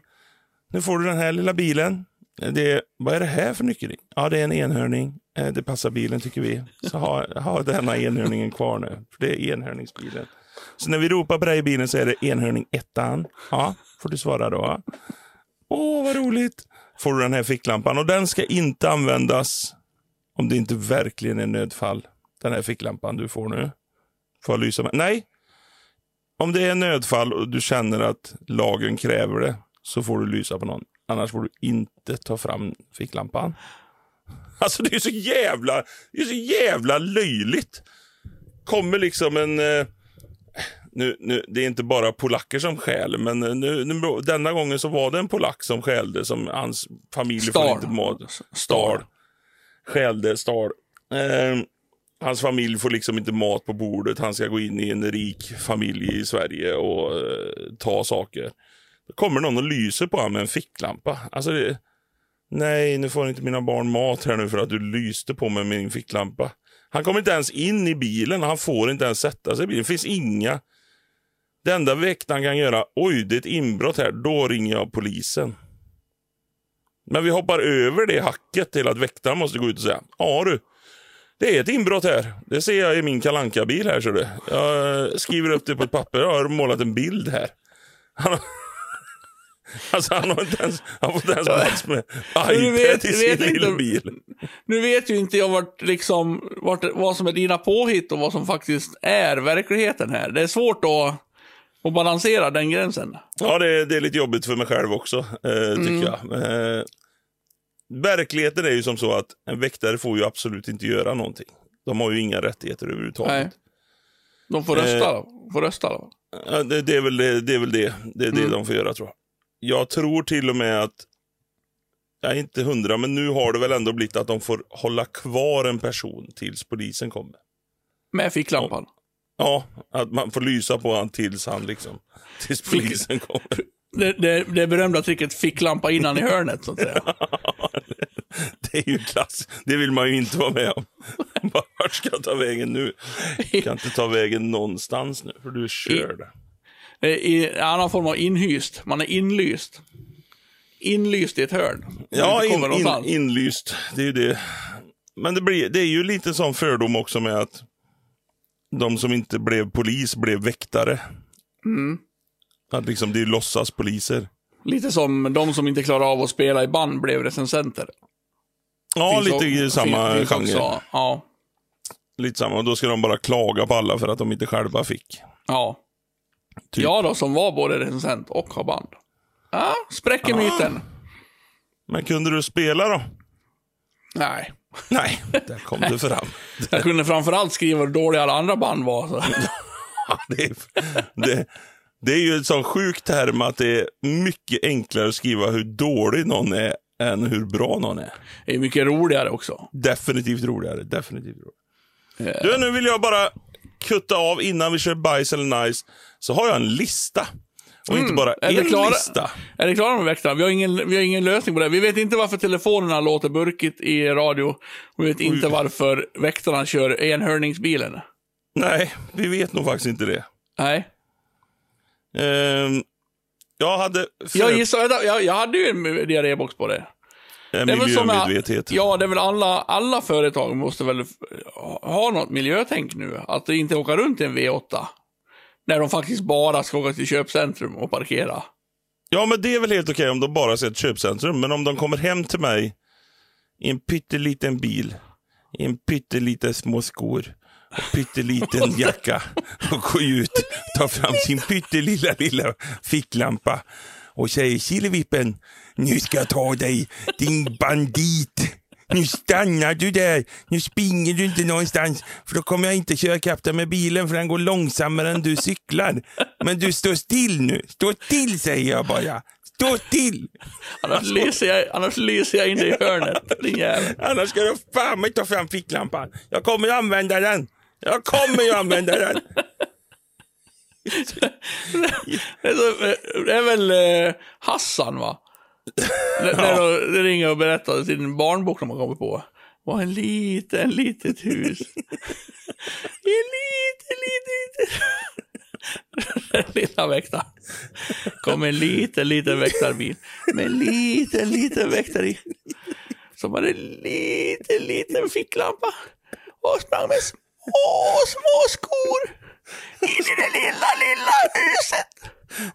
nu får du den här lilla bilen. Det vad är det här för nyckelring? Ja, det är en enhörning. Eh, det passar bilen tycker vi. Så ha, ha denna enhörningen kvar nu. För det är enhörningsbilen. Så när vi ropar på dig i bilen så är det enhörning ettan. Ja, får du svara då. Åh, vad roligt. Får du den här ficklampan. Och den ska inte användas om det inte verkligen är nödfall. Den här ficklampan du får nu. Får jag lysa med? Nej, om det är nödfall och du känner att lagen kräver det så får du lysa på någon. Annars får du inte ta fram ficklampan. Alltså det är så jävla, det är så jävla löjligt. Kommer liksom en... Eh, nu, nu, det är inte bara polacker som stjäl, men eh, nu, nu, denna gången så var det en polack som stjälde som hans familj får Stal. inte mat. Stal. Stjälde, stal. Eh, hans familj får liksom inte mat på bordet. Han ska gå in i en rik familj i Sverige och eh, ta saker. Då kommer någon och lyser på honom med en ficklampa. Alltså det, nej, nu får inte mina barn mat här nu för att du lyste på mig med min ficklampa. Han kommer inte ens in i bilen. Han får inte ens sätta sig i bilen. Det finns inga... Det enda väktaren kan göra, oj, det är ett inbrott här. Då ringer jag polisen. Men vi hoppar över det hacket till att väktaren måste gå ut och säga, ja du, Det är ett inbrott här. Det ser jag i min kalanka bil här. ser du. Jag skriver upp det på ett papper. Jag har målat en bild här. Han har, alltså han har inte ens, han får inte ens plats med iPad vet- i sin lilla bil. Nu vet ju inte jag vart, liksom, vart, vad som är dina påhitt och vad som faktiskt är verkligheten här. Det är svårt att, att balansera den gränsen. Ja, det, det är lite jobbigt för mig själv också, eh, tycker jag. Eh, verkligheten är ju som så att en väktare får ju absolut inte göra någonting. De har ju inga rättigheter överhuvudtaget. Nej. De får rösta då. Får rösta då. Det, det, är väl det. Det är väl det, det, är det de får göra tror jag. Jag tror till och med att, jag är inte hundra, men nu har det väl ändå blivit att de får hålla kvar en person tills polisen kommer. Med ficklampan. Ja, att man får lysa på han tills han liksom, tills polisen kommer. Det, det, det berömda tricket ficklampa innan i hörnet, så att säga. Det är ju klass. Det vill man ju inte vara med om. Vart ska jag ta vägen nu? Jag kan inte ta vägen någonstans nu, för du är körd. Är I annan form av inhyst. Man är inlyst. Inlyst i ett hörn. Ja, in, in, inlyst. Det är ju det. Men det, blir, det är ju lite sån fördom också med att de som inte blev polis blev väktare. Mm. Att liksom det är låtsaspoliser. Lite som de som inte klarar av att spela i band blev recensenter. Ja, Finns lite i samma finns genre. också- Ja. Lite samma. Och då ska de bara klaga på alla för att de inte själva fick. Ja. Typ. Jag då, som var både recensent och har band. Ja, spräcker myten. Men kunde du spela då? Nej. Nej, där kom det fram. Jag kunde framförallt skriva hur dåliga alla andra band var. Så. Det, är, det, det är ju en sån sjuk term att det är mycket enklare att skriva hur dålig någon är än hur bra någon är. Det är mycket roligare också. Definitivt roligare. Definitivt roligare. Eh. Du, nu vill jag bara kutta av innan vi kör bajs eller nice. Så har jag en lista. Och inte bara Mm. är en klara? lista. Är ni klara med väktarna? Vi har, ingen, vi har ingen lösning på det. Vi vet inte varför telefonerna låter burkigt i radio. Vi vet inte varför väktarna kör enhörningsbilen. Nej, vi vet nog faktiskt inte det. Nej. Ehm, jag hade för, Jag gissar, jag, jag hade ju en diarrébox på det. En Det är väl som med- miljömedvetenhet. Ja, det är väl alla, alla företag måste väl ha något miljötänk nu. Att inte åka runt i en V8. När de faktiskt bara ska åka till köpcentrum och parkera. Ja, men det är väl helt okej om de bara ser ett köpcentrum. Men om de kommer hem till mig i en pytteliten bil, i en pytteliten små skor och pytteliten jacka och går ut, tar fram sin pyttelilla lilla ficklampa och säger Killevippen, nu ska jag ta dig, din bandit. Nu stannar du där. Nu springer du inte någonstans. För då kommer jag inte köra ikapp dig med bilen för den går långsammare än du cyklar. Men du står still nu. Stå still säger jag bara. Stå still. Annars, lyser, jag, annars lyser jag in dig i hörnet, din jävel. Annars ska du fan mig ta fram ficklampan. Jag kommer ju använda den. Jag kommer ju använda den. Det är, så, det är väl eh, Hassan, va? När, de ringer och berättar sin barnbok de har kommit på. var en liten, litet hus. En liten, liten... Lilla väktaren. kom en liten, liten väktarbil med en liten, liten väktare i. Som hade en liten, liten ficklampa och sprang med små, små skor in i det lilla, lilla huset.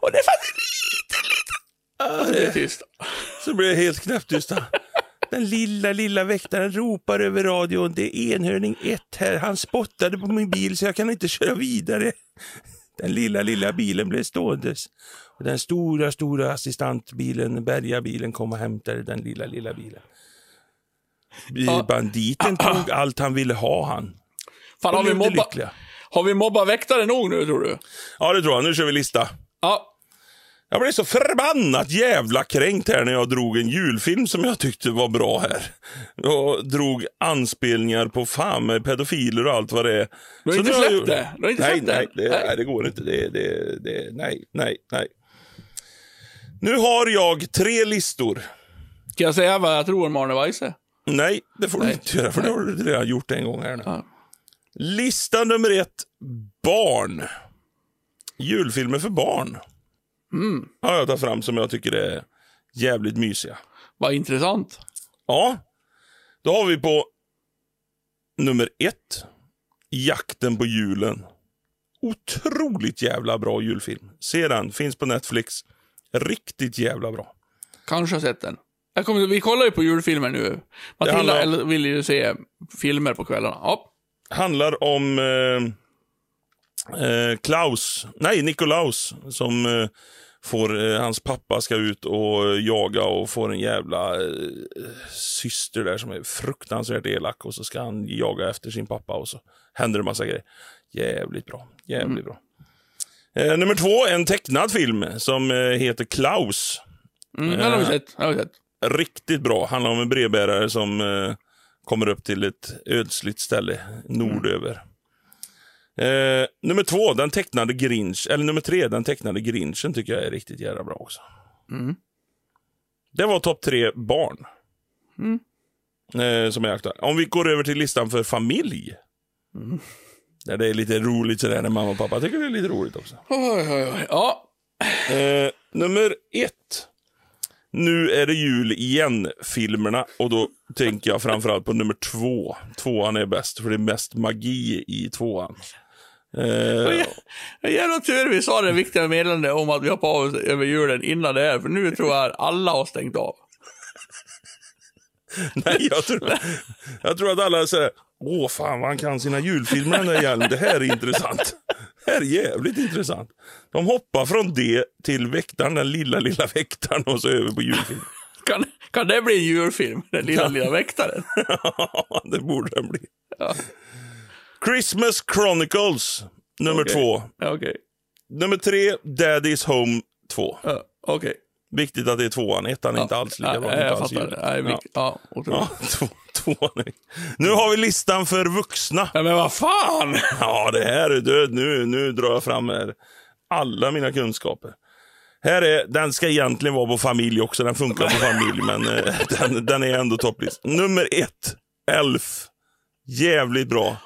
Och det fanns en liten, liten... Ah, det är tyst. Så blir det helt knäpptyst. Den lilla, lilla väktaren ropar över radion. Det är enhörning 1 här. Han spottade på min bil så jag kan inte köra vidare. Den lilla, lilla bilen blev ståendes. Och den stora, stora assistantbilen, bärgarbilen, kom och hämtade den lilla, lilla bilen. Banditen tog allt han ville ha han. Fan, har vi, mobba, har vi mobbat väktare nog nu, tror du? Ja, det tror jag. Nu kör vi lista. Ja. Jag blev så förbannat jävla kränkt här när jag drog en julfilm som jag tyckte var bra här. Och drog anspelningar på fan med pedofiler och allt vad det är. Du har Så inte släppt jag- det? Du har inte nej, nej, det? Nej. Nej, det går inte. Det, det, det, nej, nej, nej. Nu har jag tre listor. Kan jag säga vad jag tror om Arne Weise? Nej, det får du Nej. inte göra, för det har du redan gjort en gång här nu. Ja. Lista nummer ett, barn. Julfilmer för barn. Mm. Har jag tagit fram som jag tycker är jävligt mysiga. Vad intressant. Ja, då har vi på nummer ett. Jakten på julen. Otroligt jävla bra julfilm. Se den, finns på Netflix. Riktigt jävla bra. Kanske har sett den. Jag kommer, vi kollar ju på julfilmer nu. Matilda handlar- vill ju se filmer på kvällarna. Ja. Handlar om eh, eh, Klaus, nej Nikolaus, som eh, får, eh, hans pappa ska ut och eh, jaga och får en jävla eh, syster där som är fruktansvärt elak och så ska han jaga efter sin pappa och så händer det massa grejer. Jävligt bra, jävligt bra. Eh, nummer två, en tecknad film som eh, heter Klaus. Mm, den har vi sett. Den har vi sett. Riktigt bra. Handlar om en brevbärare som eh, kommer upp till ett ödsligt ställe nordöver. Eh, nummer två, den tecknade Grinch. Eller nummer tre, den tecknade Grinchen tycker jag är riktigt jävla bra också. Mm. Det var topp tre barn. Eh, som är aktuella. Om vi går över till listan för familj. Där det är lite roligt sådär när mamma och pappa tycker det är lite roligt också. Oj, oj, oj. Ja. Eh, nummer ett. Nu är det jul igen-filmerna. Och då tänker jag framförallt på nummer två. Tvåan är bäst, för det är mest magi i tvåan. Eh, En jävla tur vi sa det viktiga meddelandet om att vi har paus över julen innan det här, för nu tror jag alla har stängt av. nej, jag, tror, jag tror att alla säger Åh, fan vad han kan sina julfilmer den där jäveln. Det här är intressant. Det här är jävligt intressant. De hoppar från det till väktaren, den lilla, lilla väktaren och så över på julfilm. Kan, kan det bli en julfilm? Den lilla, lilla väktaren. Ja, det borde den bli. Ja. Christmas Chronicles, nummer Okej. två. Okej. Nummer tre, Daddy's Home 2. Ja, Okej. Viktigt att det är tvåan. Ettan är inte alls lika bra. jag fattar. ja. ja. ja, tvåan. Nu har vi listan för vuxna. Ja, men vad fan! Ja, det här är död. Nu, nu drar jag fram här. alla mina kunskaper. Här är, den ska egentligen vara på familj också. Den funkar på familj, men eh, den, den är ändå topplist. Nummer ett, Elf. Jävligt bra.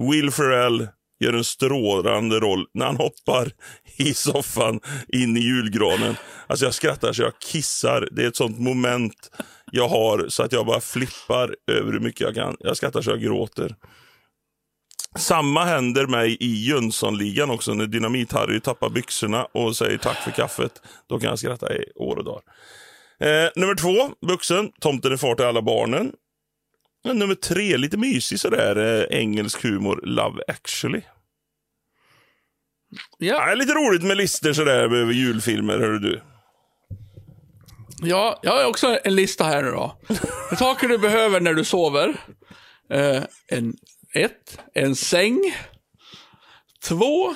Will Ferrell gör en strålande roll när han hoppar i soffan in i julgranen. Alltså jag skrattar så jag kissar. Det är ett sånt moment jag har så att jag bara flippar över hur mycket jag kan. Jag skrattar så jag gråter. Samma händer mig i Jönssonligan också när Dynamit-Harry tappar byxorna och säger tack för kaffet. Då kan jag skratta i år och dagar. Eh, nummer två, vuxen. Tomten är far till alla barnen. Eh, Nummer tre, lite mysig sådär. Eh, engelsk humor, Love actually. Ja, Ja, lite roligt med listor sådär över julfilmer, hör du. ja, jag har också en lista här nu då. Saker du behöver när du sover. Eh, en, ett, en säng. Två,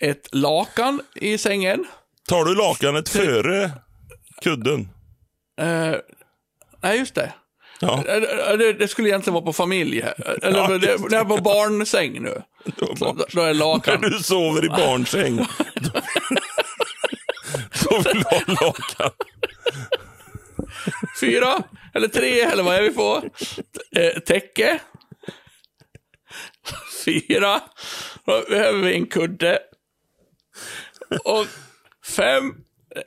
ett lakan i sängen. Tar du lakanet före kudden? Eh, nej, just det. Ja, Det, det skulle egentligen vara på familj. Eller Ja, det, det är på barnsäng nu. då är När lakan. du sover i barnsäng. då, då vill du ha lakan. Fyra, eller tre, eller vad är vi på? Eh, täcke. Fyra. Då behöver vi en kudde. Och fem.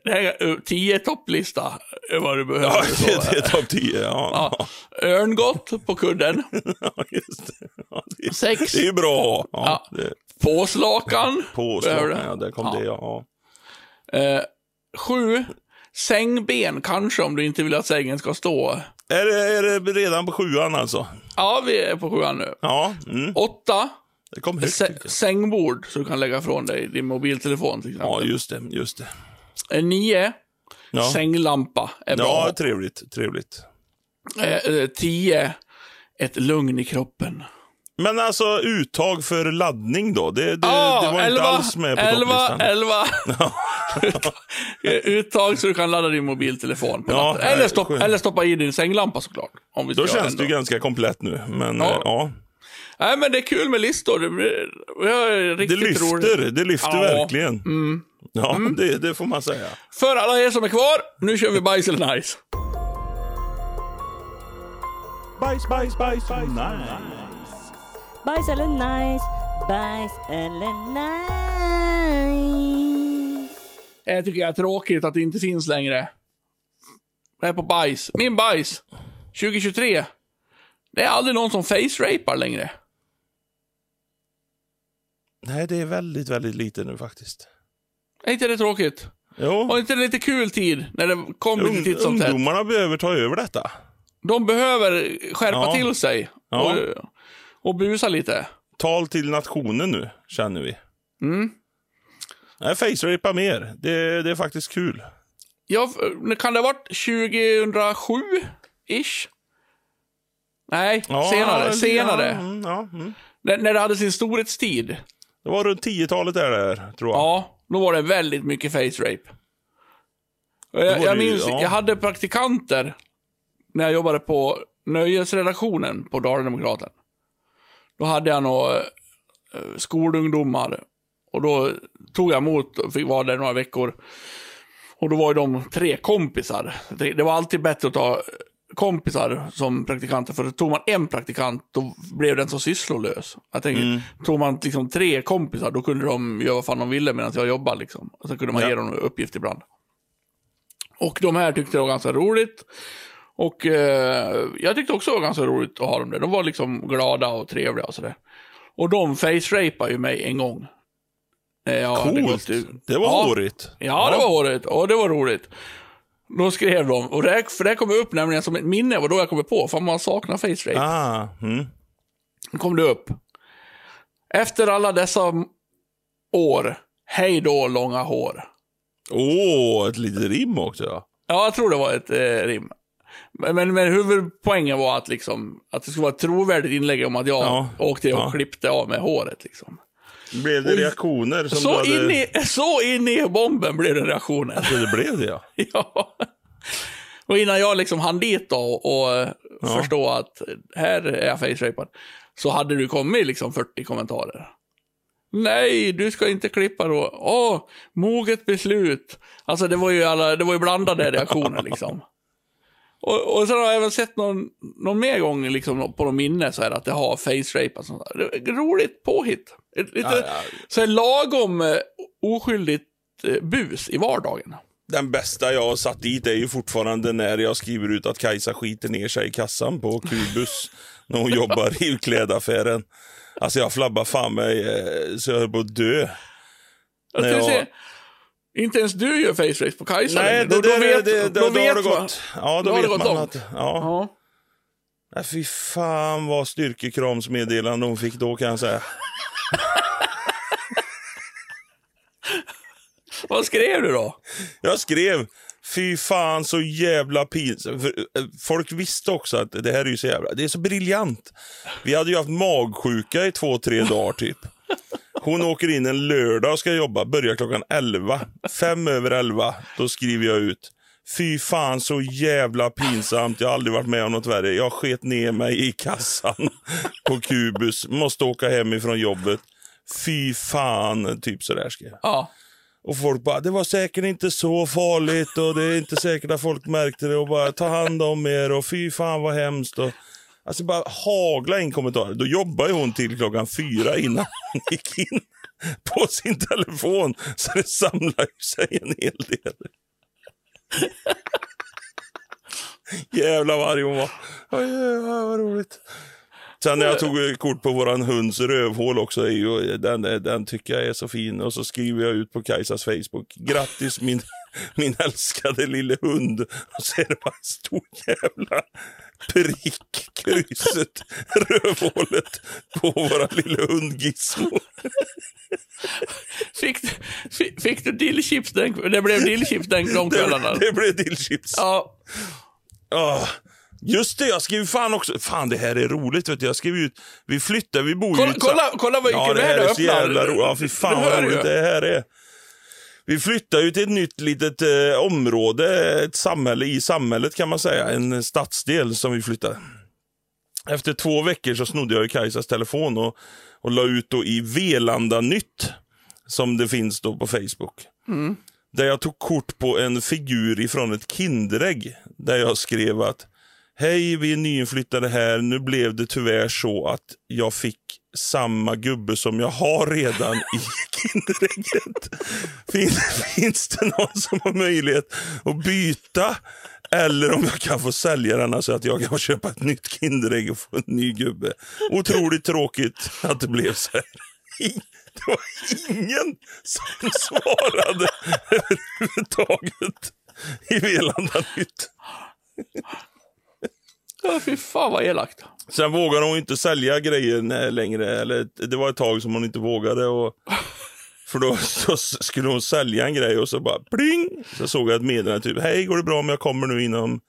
Det här är eh, tio topplista. är vad du behöver. Ja, Så, det, det är topp 10. Ja. ja. Örngott på kudden. Ja, just det. Ja, det, Sex. det är bra. Ja, Ja. det, Påslakan. på Behöver slakan, du? ja, där kom Ja. det. Ja. Eh, sju. Sängben kanske om du inte vill att sängen ska stå. Är, det, är det redan på sjuan alltså? Ja, vi är på sjuan nu. Ja, mm. Åtta. det kom högt. Sä- sängbord så du kan lägga från dig din mobiltelefon till exempel. Ja, just det. Just det. Eh, Nio. Ja, Sänglampa är bra. ja trevligt. trevligt. Eh, eh, tio. Ett lugn i kroppen. Men alltså uttag för laddning då? Det, det, Ah, det var inte elva, alls med på elva, topplistan. elva. Eh, Uttag så du kan ladda din mobiltelefon Ja. Eller, stopp, eller stoppa i din sänglampa såklart. Om vi Då känns det ju ganska komplett nu. Men Ja. ja, Nej, men det är kul med listor. Det, det är det riktigt lyfter. roligt. Det lyfter Ja. Mm. Ja, Det, det får man säga. För alla er som är kvar, nu kör vi bajs eller nice. Bajs, bajs, bajs, bajs. Bajs eller nice, bajs eller nice. Jag tycker det är tråkigt att det inte finns längre. Det är på bajs. Min bajs. 2023. Det är aldrig någon som face-rapar längre. Nej, det är väldigt, väldigt lite nu faktiskt. Är inte det tråkigt? Jo, Var inte det lite kul tid när det kom lite Ung, titt som ungdomarna behöver ta över detta. De behöver skärpa Ja. till sig Ja. och, och busa lite. Tal till nationen nu, känner vi. Mm. Nej, face-rapa mer. Det, det är faktiskt kul. Ja, kan det ha varit 2007-ish? Nej, Ja, senare. lite- senare. Ja, mm, ja, mm. När, när det hade sin storhetstid. Det var runt 10-talet där, där, tror jag. Ja, då var det väldigt mycket face rape. Jag, jag minns, ja. jag hade praktikanter när jag jobbade på nöjesredaktionen på Dala-Demokraten. Då hade jag några eh, skolungdomar och då tog jag emot och fick vara där några veckor. Och då var ju de tre kompisar. Det var alltid bättre att ta kompisar som praktikanter, för tog man en praktikant, då blev den så sysslolös. Jag tänker, tog man liksom tre kompisar, då kunde de göra vad fan de ville medan jag jobbade liksom. Och så kunde man Ja. ge dem uppgift ibland. Och de här tyckte det var ganska roligt. Och eh, jag tyckte också det var ganska roligt att ha dem där. De var liksom glada och trevliga och sådär. Och de face-rapade ju mig en gång. Hade Coolt. ut. Det var Ja. hårigt. Ja, det var hårigt. Och det var roligt. Då skrev de, och det, här- för det här kom upp nämligen som ett minne, var då jag kom på, för man saknar face rape. Ah, mm. Då kom det upp. Efter alla dessa år, hej då långa hår. Åh, ett litet rim också. Ja. Ja, jag tror det var ett eh, rim. Men, men, men huvudpoängen var att, liksom, att det skulle vara ett trovärdigt inlägg om att jag Ja. åkte och Ja. klippte av med håret. Liksom. Blev det reaktioner som Så, hade... in i, så in i bomben blev den reaktionen. Så det blev det, ja. Ja. Och innan jag liksom hann dit då och eh, förstå att här är jag face-rapad, så hade du kommit liksom 40 kommentarer. Nej, du ska inte klippa då. Åh, moget beslut. Alltså det var ju, alla, det var ju blandade reaktioner liksom. Och, och sen har jag även sett någon, någon mer gång liksom, på de minne så här att det har face-rape och sånt där. Det är Roligt påhitt. Lite Ja, ja. så här lagom eh, oskyldigt eh, bus i vardagen. Den bästa jag har satt dit är ju fortfarande när jag skriver ut att Kajsa skiter ner sig i kassan på Kubus när hon jobbar i klädaffären. Alltså jag flabbar fan mig eh, så jag höll på att dö. Jag Nej, skulle ja. säga, inte ens du gör face på Kajsa Nej, längre. det, Då- då vet- det, då då, vet har det man- gått. Ja, då, då vet man långt. att... Ja. Ja. Nej, fy fan vad styrkekramsmeddelande hon fick då kan jag säga. Vad skrev du då? Jag skrev, fy fan så jävla pinsamt. Eh, folk visste också att det här är ju så jävla, det är så briljant. Vi hade ju haft magsjuka i två, tre dagar typ. Hon åker in en lördag och ska jobba, börjar klockan 11. Fem över 11, då skriver jag ut. Fy fan så jävla pinsamt, jag har aldrig varit med om något värre. Jag sket ner mig i kassan på Kubus, måste åka hem ifrån jobbet. Fy fan, typ sådär skrev jag. Ja. Och folk bara, det var säkert inte så farligt och det är inte säkert att folk märkte det och bara ta hand om er och fy fan vad hemskt. Och, alltså bara hagla in kommentarer. Då jobbar ju hon till klockan fyra innan hon gick in på sin telefon. Så det samlar sig en hel del. Jävlar vad arg hon var. Oj, jävlar, vad roligt. Sen när jag tog kort på våran hunds rövhål också, den, den tycker jag är så fin. Och så skriver jag ut på Kajsas Facebook. Grattis min, min älskade lille hund. Och så är det bara en stor jävla prick, krysset, rövhålet på våran lille hund Gizmo. Fick, fick, fick du dillchips den Det blev dillchips den de kvällarna. Det, det blev dillchips. Ja. Ah, just det, jag skrev fan också. Fan, det här är roligt. Vet du. Jag skrev ut. Vi flyttar, vi bor ju Kolla, ett- kolla, kolla vad Ja, mycket det det här här är så jävla roligt. Ja, fy fan vad ju. roligt det här är. Vi flyttar ju till ett nytt litet eh, område, ett samhälle i samhället kan man säga. En stadsdel som vi flyttade. Efter två veckor så snodde jag Kajsas telefon och, och la ut då i Velanda nytt som det finns då på Facebook. Där jag tog kort på en figur ifrån ett Kinderägg. Där jag skrev att Hej, vi är nyinflyttade här. Nu blev det tyvärr så att jag fick samma gubbe som jag har redan i Kinderägget. Finns, finns det någon som har möjlighet att byta Eller om jag kan få sälja denna så att jag kan köpa ett nytt Kinderägg och få en ny gubbe. Otroligt tråkigt att det blev så här. Det var ingen som svarade överhuvudtaget i Velanda Nytt. Ja, fy fan vad elakt. Sen vågade hon inte sälja grejer längre. Eller, det var ett tag som hon inte vågade. Och, för då så skulle hon sälja en grej och så bara pling! Så såg jag ett meddelande typ, hej går det bra om jag kommer nu inom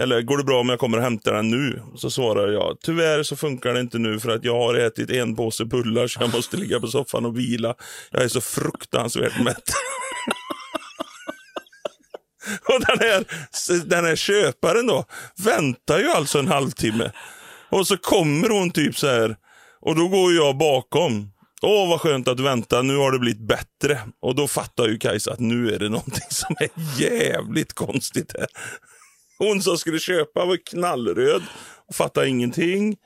eller går det bra om jag kommer och hämtar den nu? Så svarar jag, tyvärr så funkar det inte nu för att jag har ätit en påse bullar så jag måste ligga på soffan och vila. Jag är så fruktansvärt mätt. och den här, den här köparen då väntar ju alltså en halvtimme. Och så kommer hon typ så här och då går jag bakom. Åh, vad skönt att vänta, nu har det blivit bättre. Och då fattar ju Kajsa att nu är det någonting som är jävligt konstigt här. Hon som skulle köpa var knallröd och fattade ingenting.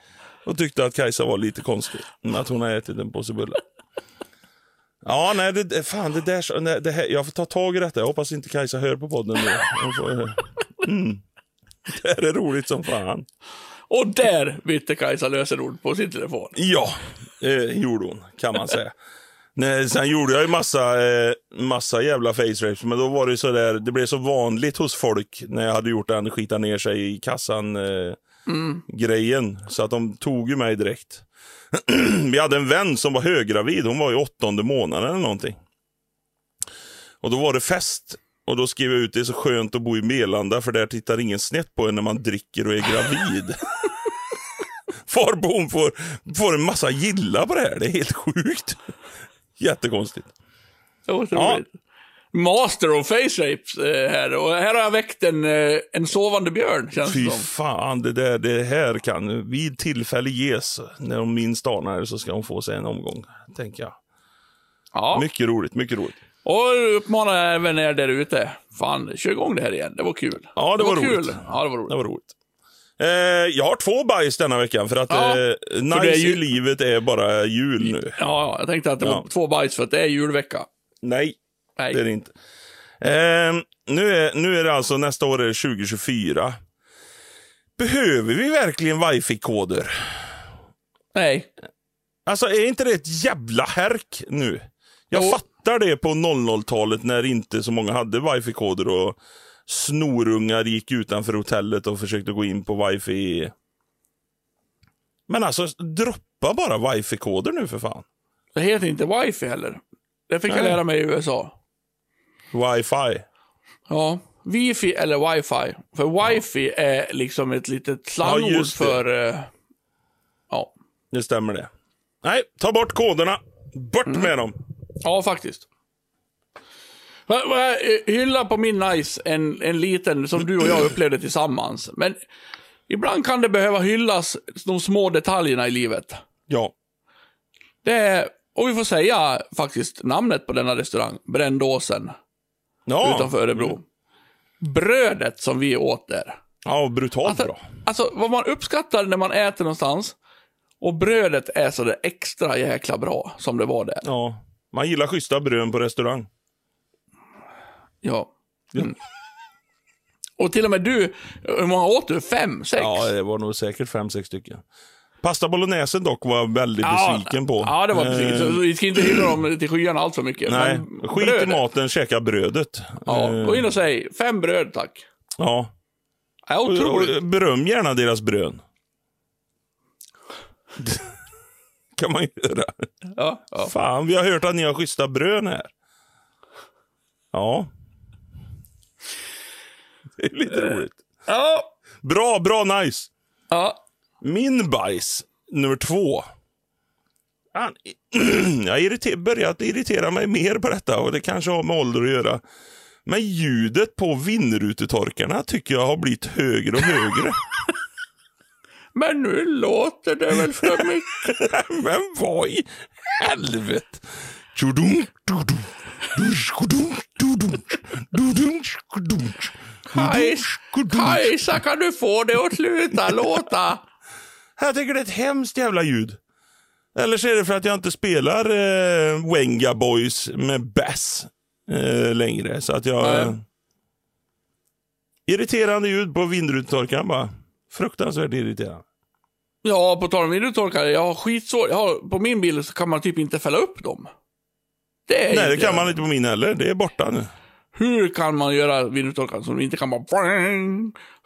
Och tyckte att Kajsa var lite konstig. Att hon har ätit en påse bullar. Ja, nej, det, fan, det där, nej, det här, jag får ta tag i detta. Jag hoppas inte Kajsa hör på podden nu. Får, mm. Det här är roligt som fan. Och där bytte Kajsa lösenord på sin telefon. Ja, eh, gjorde hon, kan man säga. Nej, sen gjorde jag ju massa, eh, massa jävla face rapes, men då var det så där, det blev så vanligt hos folk när jag hade gjort den skita ner sig i kassan eh, grejen. Så att de tog ju mig direkt. Vi hade en vän som var höggravid, hon var i åttonde månaden eller någonting. Och då var det fest. Och då skrev jag ut det är så skönt att bo i Melanda för där tittar ingen snett på en när man dricker och är gravid. Varpå hon får, får en massa gilla på det här. Det är helt sjukt. Jättekonstigt. Otroligt. Master of face rapes eh, här. Och här har jag väckt en, eh, en sovande björn, känns Fy det som. fan, det, där, det här kan vid tillfälle ges. När hon minst anar det så ska hon få sig en omgång, tänker jag. Ja. Mycket roligt, mycket roligt. Och uppmanar även er där ute. Fan, kör igång det här igen. Det var kul. Ja, det var roligt. kul. Ja, det var roligt. Det var roligt. Eh, jag har två bajs denna veckan för att Ja, eh, det nice är ju- i livet är bara jul nu. Ja, jag tänkte att det var Ja. två bajs för att det är julvecka. Nej, Nej. det är det inte. Eh, nu, är, nu är det alltså nästa år är det 2024. Behöver vi verkligen wifi-koder? Nej. Alltså är inte det ett jävla härk nu? Jag Jo. fattar det på 00-talet när inte så många hade wifi-koder och snorungar gick utanför hotellet och försökte gå in på wifi. Men alltså, droppa bara wifi-koder nu för fan. Det heter inte wifi heller. Det fick jag Nej. lära mig i USA. Wifi. Ja. Wifi eller wifi. För wifi är liksom ett litet slangord det. för... eh, ja. Det stämmer det. Nej, ta bort koderna. Bort Mm. med dem. Ja, faktiskt. Eh, Hylla på min nice en, en liten som du och jag upplevde tillsammans. Men ibland kan det behöva hyllas de små detaljerna i livet. Ja. Det är, och vi får säga faktiskt namnet på denna restaurang, Brändåsen, ja. utanför Örebro. Brödet som vi åt där. Ja, brutalt Alltså, bra. alltså vad man uppskattar när man äter någonstans och brödet är så där extra jäkla bra som det var där. Ja. Man gillar schyssta brön på restaurang. Ja. Ja. Mm. Och till och med du, hur många åt du? Fem? Sex? Ja, det var nog säkert fem, sex stycken. Pasta bolognese dock var jag väldigt Ja, besviken på. Ja, det var Eh, precis. Så vi ska inte hylla dem till skyarna allt för mycket. Nej, skit brödet, i maten, käka brödet. Ja, Eh, gå in och säg fem bröd tack. ja. Ja, otroligt. och, beröm gärna deras brön. kan man göra. Ja, ja. Fan, vi har hört att ni har schyssta brön här. Ja. Det är lite roligt. Ja. Bra, bra, nice. ja. Min bajs, nummer två. Han, jag har irriter, börjat irritera mig mer på detta och det kanske har med ålder att göra. Men ljudet på vindrutetorkarna tycker jag har blivit högre och högre. Men nu låter det väl för mycket. Men vad i helvete? Kajsa, kan du få det att sluta låta? Jag tycker det är ett hemskt jävla ljud. Eller så är det för att jag inte spelar eh, Wenga Boys med bass eh, längre. Så att jag... Eh, Irriterande ljud på vindrutetorkaren bara. Fruktansvärt irriterande. Ja, på tal om vindrutetorkare, jag har skitsvårt. Jag har, på min bil så kan man typ inte fälla upp dem. Det Nej, det kan man inte på min heller. Det är borta nu. Hur kan man göra vindrutetorkaren som inte kan bara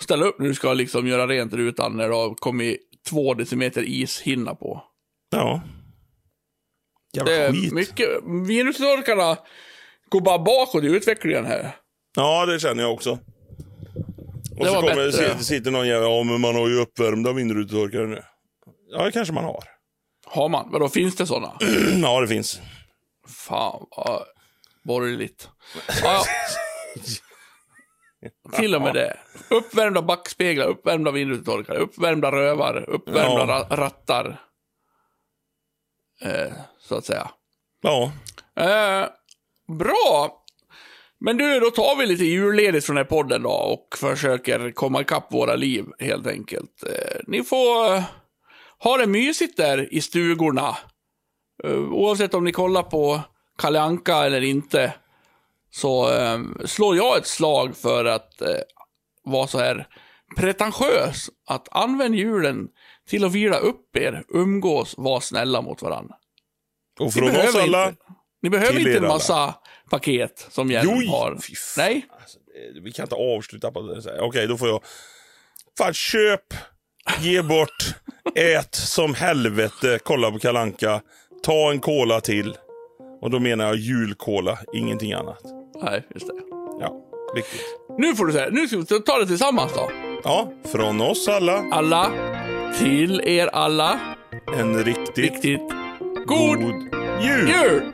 ställa upp när du ska liksom göra rent rutan när det har kommit två decimeter ishinna på? Ja. Jävla Det är skit. mycket. Vindrutetorkarna går bara bakåt i utvecklingen här. Ja, det känner jag också. Och Det så kommer det, bättre. sitter, sitter någon jävel, ja men man har ju uppvärmda vindrutetorkare nu. Ja, det kanske man har. Har man? Vadå, finns det sådana? ja, det finns. Fan vad borgerligt. Ja, ja. Till och med det. Uppvärmda backspeglar, uppvärmda vindrutetorkare, uppvärmda rövar, uppvärmda Ja. ra- rattar. Eh, så att säga. Ja. Eh, bra! Men du, då tar vi lite julledigt från den här podden då och försöker komma ikapp våra liv helt enkelt. Eh, ni får ha det mysigt där i stugorna. Eh, oavsett om ni kollar på Kalle Anka eller inte så eh, slår jag ett slag för att eh, vara så här pretentiös. Att använd julen till att vila upp er, umgås, var snälla mot varandra. Och Ni från oss behöver alla. Inte, ni behöver inte en alla. massa paket som Hjelm har. Nej, Alltså, vi kan inte avsluta på det. Okej, då får jag... Fan, köp, ge bort, ät som helvete, kolla på Kalanka. ta en cola till. Och då menar jag julcola, ingenting annat. Nej, just det. Ja, viktigt. Nu får du säga, nu ska vi ta det tillsammans då. Ja, från oss alla, Alla, till er alla, en riktigt riktigt god god jul! jul!